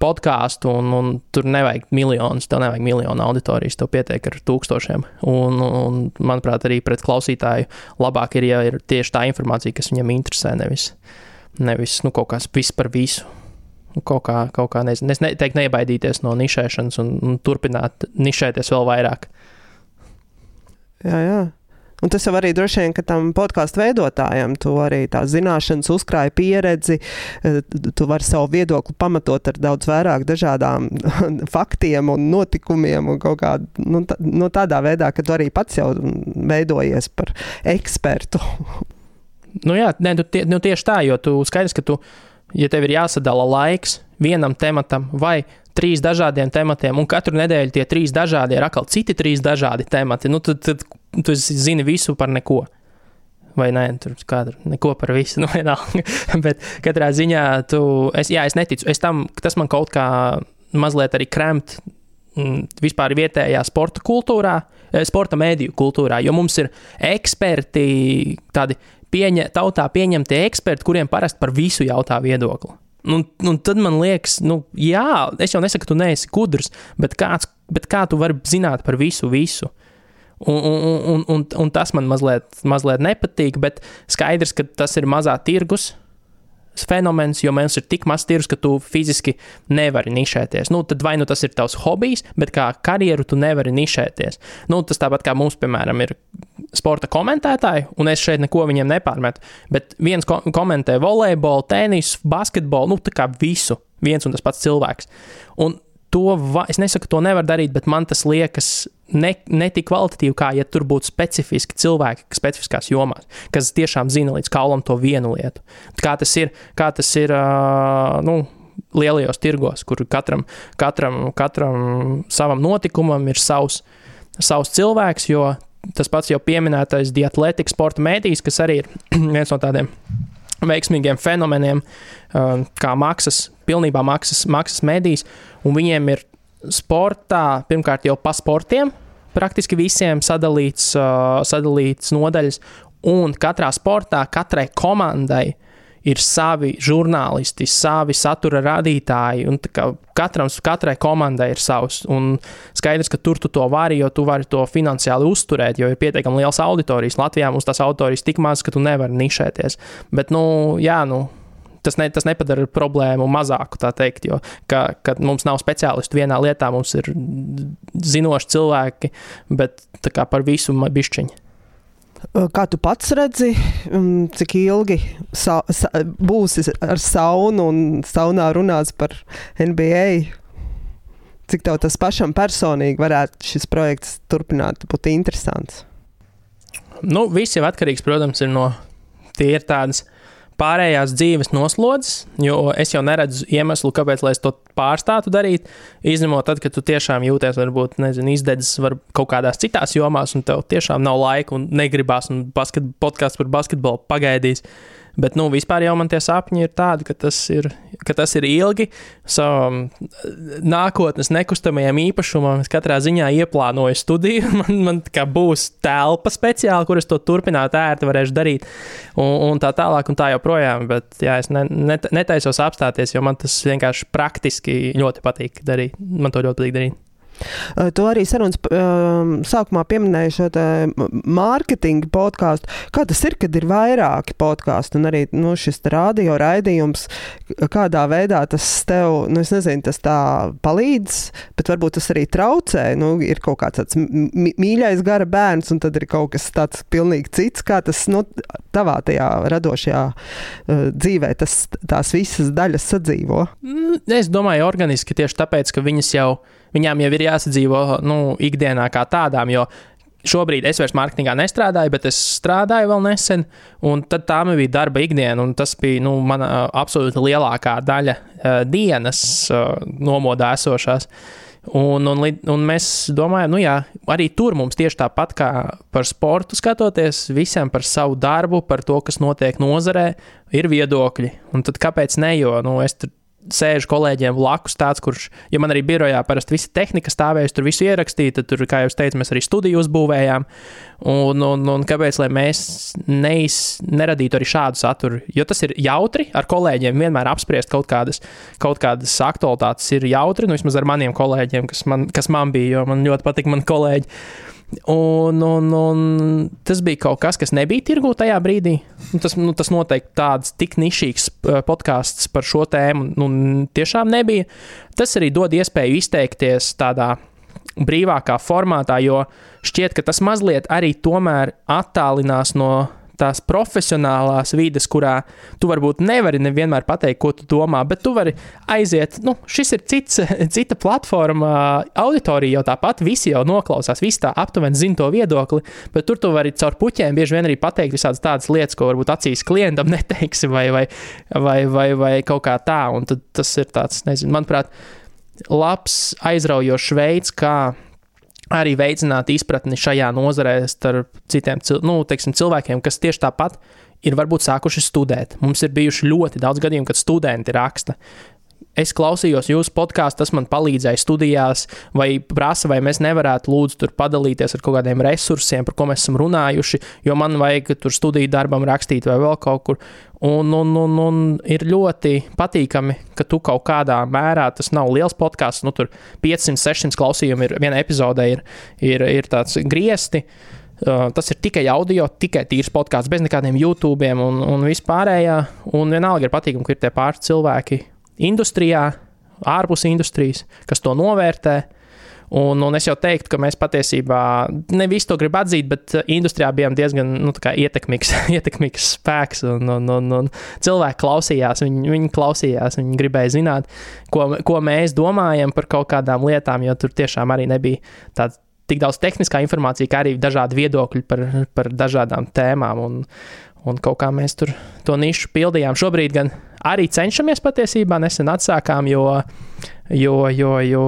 podkāstu, un, un tur nevajag miljonus, tev nevajag miljonu auditorijas, tev pietiek ar tūkstošiem. Un, un, manuprāt, arī pret klausītāju labāk ir, ja ir tieši tā informācija, kas viņam interesē, nevis, nevis nu, kaut kas viss par visu. Kaut kā, kaut kā nezinu, es neteiktu, nebaidīties no nišēšanas un, un turpināt nišēties vēl vairāk.
Jā, jā. Un tas jau arī droši vien, ka tam podkāstu veidotājam tu arī tās zināšanas, uzkrāja pieredzi, eh, tu vari savu viedokli pamatot ar daudz vairāk dažādām faktiem un notikumiem un kā nu, tā, nu, tādā veidā, ka tu arī pats jau veidojies par ekspertu.
Nu jā, ne, tu tie, nu tieši tā, jo tu skaidrs, ka tu, ja tev ir jāsadala laiks vienam tematam vai trīs dažādiem tematiem, un katru nedēļu tie trīs dažādi ir atkal citi trīs dažādi temati, nu, tad, tad tu zini visu par neko. Vai nē, tur kāda neko par visu, nu, vienalga. Bet katrā ziņā tu, es, jā, es neticu. Es tam, tas man kaut kā mazliet arī kremt mm, vispār vietējā sporta kultūrā, eh, sporta mēdīju kultūrā, jo mums ir eksperti, tādi pieņa, tautā pieņemtie eksperti, kuriem parasti par visu jautā viedokli. Un, un tad man liekas, nu, jā, es jau nesaku, ka tu neesi gudrs, bet, kāds, bet kā tu vari zināt par visu, visu? Un, un, un, un, un tas man mazliet, mazliet nepatīk, bet skaidrs, ka tas ir mazā tirgus fenomens, jo mums ir tik maz tirgus, ka tu fiziski nevari nišēties. Nu, tad vai nu tas ir tavs hobijs, bet kā karjeru tu nevari nišēties. Nu, tas tāpat kā mums, piemēram, ir sporta komentētāji, un es šeit neko viņiem nepārmetu. Bet viens ko komentē volejbolu, tenisu, basketbolu, nu tā kā visu. Viens un tas pats cilvēks. Un to, va, es nesaku, to nevar darīt, bet man tas liekas ne, ne tik kvalitatīvi, kā ja tur būtu specifiski cilvēki, specifiskās jomās, kas tiešām zina līdz kaulam to vienu lietu. Kā tas ir, kā tas ir uh, nu, lielajos tirgos, kur katram, katram, katram savam notikumam ir savs, savs cilvēks, jo tas pats jau pieminētais diatletikas sporta mēdījis, kas arī ir viens no tādiem veiksmīgiem fenomeniem, uh, kā maksas, pilnībā maksas, maksas mēdījis, un viņiem ir sportā, pirmkārt jau pa sportiem, praktiski visiem sadalīts, uh, sadalīts nodaļas, un katrā sportā, katrai komandai ir savi žurnālisti, savi satura radītāji, un katram, katrai komandai ir savs. Un skaidrs, ka tur tu to vari, jo tu vari to finansiāli uzturēt, jo ir pietiekami liels auditorijas. Latvijā mums tās auditorijas tik maz, ka tu nevari nišēties. Bet, nu, jā, nu, tas, ne, tas nepadara problēmu mazāku, tā teikt, jo ka, ka mums nav speciālistu vienā lietā, mums ir zinoši cilvēki, bet par visu bišķiņu.
Kā tu pats redzi, cik ilgi sa, sa, būsi ar saunu un saunā runās par NBA? Cik tev tas pašam personīgi varētu šis projekts turpināt būt interesants?
Nu, viss jau atkarīgs, protams, no tie ir tādas pārējās dzīves noslodzes, jo es jau neredzu iemeslu, kāpēc es to pārstātu darīt. Izņemot tad, kad tu tiešām jūties, varbūt, nezinu, izdedzis var kaut kādās citās jomās, un tev tiešām nav laika un negribās, un basket, podkāsts par basketbolu pagaidīs. Bet, nu, vispār jau man tie sapņi ir tādi, ka tas ir, ka tas ir ilgi savam nākotnes nekustamajam īpašumam. Es katrā ziņā ieplānoju studiju. Man, man būs telpa speciāli, kuras to turpināt ērti varēšu darīt, un, un tā tālāk, un tā joprojām. Bet, jā, es ne, net, netaisos apstāties, jo man tas vienkārši praktiski ļoti patīk darīt. Man to ļoti patīk darīt.
Tu arī sarunas um, sākumā pieminēji šo mārketinga podkāstu. Kā tas ir, kad ir vairāki podkāsti un arī nu, šis radio raidījums, kādā veidā tas tev, nu, es nezinu, tas tā palīdz, bet varbūt tas arī traucē. Nu, ir kaut kāds tāds mīļais gara bērns, un tad ir kaut kas tāds pilnīgi cits. Kā tas nu, tavā tajā radošajā uh, dzīvē, tas, tās visas daļas sadzīvo?
Mm, es domāju, organiski tieši tāpēc, ka viņas jau, viņām jau ir jāsadzīvo nu, ikdienā kā tādām. Jo šobrīd es vairs mārketingā nestrādāju, bet es strādāju vēl nesen, un tā bija darba ikdiena, un tas bija nu, mana absolūti lielākā daļa uh, dienas uh, nomodā esošās. Un, un, un mēs domājam, nu jā, arī tur mums tieši tāpat kā par sportu skatoties, visiem par savu darbu, par to, kas notiek nozarē, ir viedokļi. Un tad kāpēc ne? Jo nu, es tur sēž kolēģiem blakus tāds, kurš, ja man arī birojā parasti visa tehnika stāvējusi, tur visu ierakstīja, tad tur, kā jau teicu, mēs arī studiju uzbūvējām. Un, un, un kāpēc mēs neiz, neradītu arī šādu saturu? Jo tas ir jautri ar kolēģiem vienmēr apspriest kaut kādas, kaut kādas aktualitātes, ir jautri, nu vismaz ar maniem kolēģiem, kas man, kas man bija, jo man ļoti patīk mani kolēģi. Un, un, un tas bija kaut kas, kas nebija tirgū tajā brīdī. Tas, nu, tas noteikti tāds tik nišīgs podkāsts par šo tēmu nu, tiešām nebija. Tas arī dod iespēju izteikties tādā brīvākā formātā, jo šķiet, ka tas mazliet arī tomēr attālinās no tās profesionālās vides, kurā tu varbūt nevari nevienmēr pateikt, ko tu domā, bet tu vari aiziet. Nu, šis ir cits, cita platforma, auditorija jau tāpat, visi jau noklausās, visi tā aptuveni zina to viedokli, bet tur tu vari caur puķiem bieži vien arī pateikt visādas tādas lietas, ko varbūt acīs klientam neteiksi, vai, vai, vai, vai, vai kaut kā tā. Un tas ir tāds, nezinu, manuprāt, labs, aizraujošs veids, kā arī veicināt izpratni šajā nozarē starp citiem nu, teiksim, cilvēkiem, kas tieši tāpat ir varbūt sākuši studēt. Mums ir bijuši ļoti daudz gadījumu, kad studenti raksta. Es klausījos jūsu podkāstu, tas man palīdzēja studijās, vai prasa, vai mēs nevarētu lūdzu tur padalīties ar kaut kādiem resursiem, par ko mēs esam runājuši, jo man vajag tur studiju darbam rakstīt vai vēl kaut kur. Un, un, un, un ir ļoti patīkami, ka tu kaut kādā mērā, tas nav liels podkāsts, nu tur 500, 600 klausījumi ir vienā epizodē, ir, ir, ir tāds griezti. Uh, tas ir tikai audio, tikai tīrs podkāsts, bez nekādiem YouTube un, un vispārējā. Un vienalga ir patīkami, ka ir tie pāris cilvēki industrijā, ārpus industrijas, kas to novērtē. Un, un es jau teiktu, ka mēs patiesībā ne visu to gribam atzīt, bet uh, industrijā bijām diezgan nu, ietekmīgs, ietekmīgs spēks. Un, un, un, un cilvēki klausījās, viņi, viņi klausījās, viņi gribēja zināt, ko, ko mēs domājam par kaut kādām lietām, jo tur tiešām arī nebija tāds tik daudz tehniskā informācija, kā arī dažādi viedokļi par, par dažādām tēmām. Un, un kaut kā mēs tur to nišu pildījām. Šobrīd gan arī cenšamies patiesībā, nesen atsākām, jo Jo, jo, jo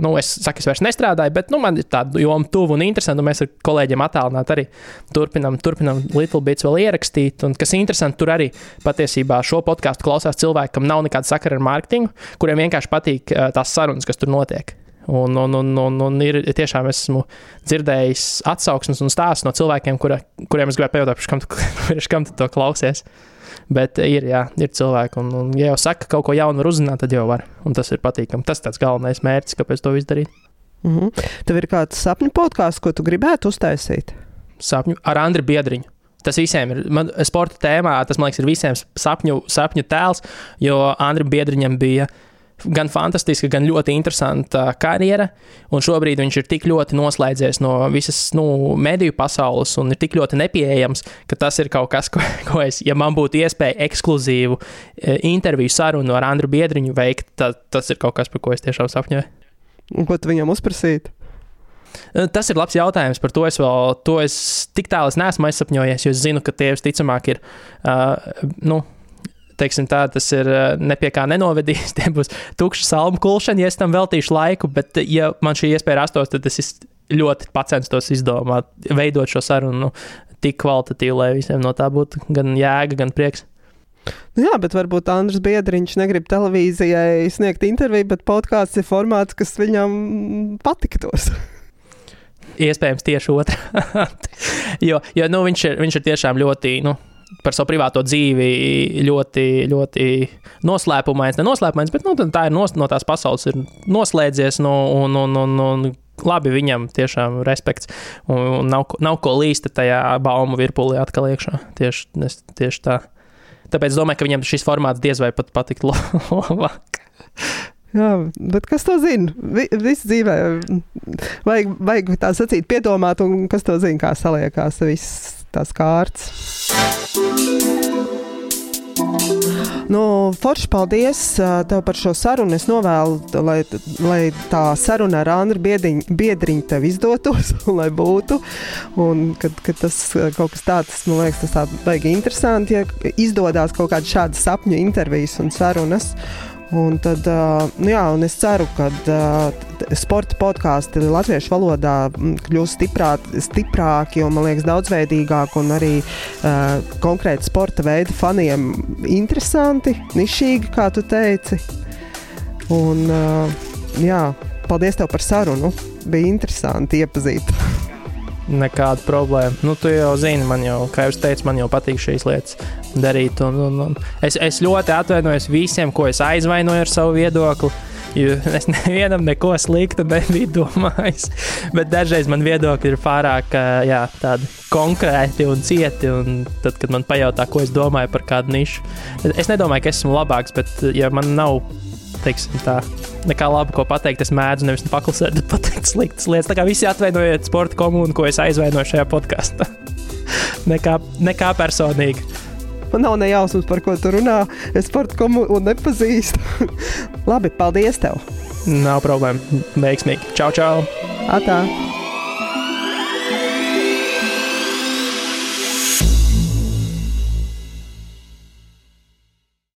nu, es saku, es vairs nestrādāju, bet nu, man ir tāda joma tuvu un interesanta. Mēs ar kolēģiem attālināti arī turpinām, turpinām Little Bits vēl ierakstīt. Un, kas interesanti, tur arī patiesībā šo podkāstu klausās cilvēki, kam nav nekāda sakara ar mārketingu, kuriem vienkārši patīk tās sarunas, kas tur notiek. Un, un, un, un, un ir tiešām esmu dzirdējis atsauksmes un stāstus no cilvēkiem, kura, kuriem es gribēju pajautāt, kam tu, kam tu to klausies. Bet ir, jā, ir cilvēki, un, un ja jau saka, ka kaut ko jaunu var uzzināt, tad jau var. Un tas ir patīkami. Tas ir tas galvenais mērķis, kāpēc to izdarīt.
Mm -hmm. Tev ir kāds sapņu podkāsts, ko tu gribētu uztaisīt?
Sapņu ar Andriu Biedriņu. Tas visiem ir. Man, sporta tēmā tas, man liekas, ir visiem sapņu, sapņu tēls, jo Andriu Biedriņam bija gan fantastiska, gan ļoti interesanta karjera. Un šobrīd viņš ir tik ļoti noslēdzies no visas nu, mediju pasaules un ir tik ļoti nepieejams, ka tas ir kaut kas, ko, ko es, ja man būtu iespēja ekskluzīvu e, interviju sarunu ar Andru Biedriņu veikt, tad tas ir kaut kas, par ko es tiešām sapņoju.
Un ko tu viņam uzprasīt?
E, tas ir labs jautājums. Par to es vēl to es tik tālu neesmu aizsapņojies, jo es zinu, ka tie visticamāk ir. Uh, nu, teiksim, tā, tas ir eh, ne pie kā nenovedīs. Tie būs tukši salmu kulšana, ja es tam veltīšu laiku, bet, eh, ja man šī iespēja rastos, tad es ļoti pacenstos izdomāt, veidot šo sarunu nu, tik kvalitatīvu, lai visiem no tā būtu gan jēga, gan prieks.
Nu jā, bet varbūt Andris Biedriņš negrib televīzijai sniegt interviju, bet podkāsts ir formāts, kas viņam patiktos.
Iespējams, tieši otrādi. jo jo nu, viņš, ir, viņš ir tiešām ļoti nu, par savu privāto dzīvi ļoti, ļoti noslēpumains. Ne noslēpumains, bet nu, tā ir nos, no tās pasaules ir noslēdzies. Nu, un, un, un, un, labi, viņam tiešām respekts. Un, un nav, nav ko līst tajā baumu virpulī atkal iekšā. Tieši, tieši tā. Tāpēc es domāju, ka viņam šis formāts diez vai pat patikt labāk.
Jā, bet kas to zina? Viss dzīvē vajag, vajag tā sacīt, piedomāt, un kas to zina, kā saliekās viss tās kārtas. Nu, Forši, paldies tev par šo sarunu. Es novēlu, lai, lai tā saruna ar Andru Biedriņu tev izdotos, lai būtu. Un, kad, kad tas kaut kas tāds, man liekas, tas tā baigi interesanti, ja izdodas kaut kāda šāda sapņu intervijas un sarunas. Un tad, nu jā, un es ceru, ka sporta podkāsti latviešu valodā kļūs stiprāk, stiprāki un, man liekas, daudzveidīgāki un arī uh, konkrēti sporta veidu faniem interesanti, nišīgi, kā tu teici. Un, uh, jā, paldies tev par sarunu. Bija interesanti iepazīt.
Nekāda problēma. Nu, tu jau zini, man jau, kā jau teicu, man jau patīk šīs lietas darīt. Un, un, un es, es ļoti atvainojos visiem, ko es aizvainoju ar savu viedokli. Jo es nevienam neko sliktu nebiju domājis. Bet dažreiz man viedokļi ir pārāk jā, konkrēti un cieti. Un tad, kad man pajautā, ko es domāju par kādu nišu, es nedomāju, ka esmu labāks, bet ja man nav teiksim, tā, nekā labi, ko pateikt. Es mēdzu nevis paklusēt, bet pateikt sliktas lietas. Tā kā visi atvainojiet sporta komunu, ko es aizvainoju šajā podkāstā. nekā, nekā personīgi.
Man nav ne jausmas, par ko tu runā. Es sporta komunu nepazīstu. labi, paldies tev!
Nav problēma. Veiksmīgi. Čau, čau!
Atā!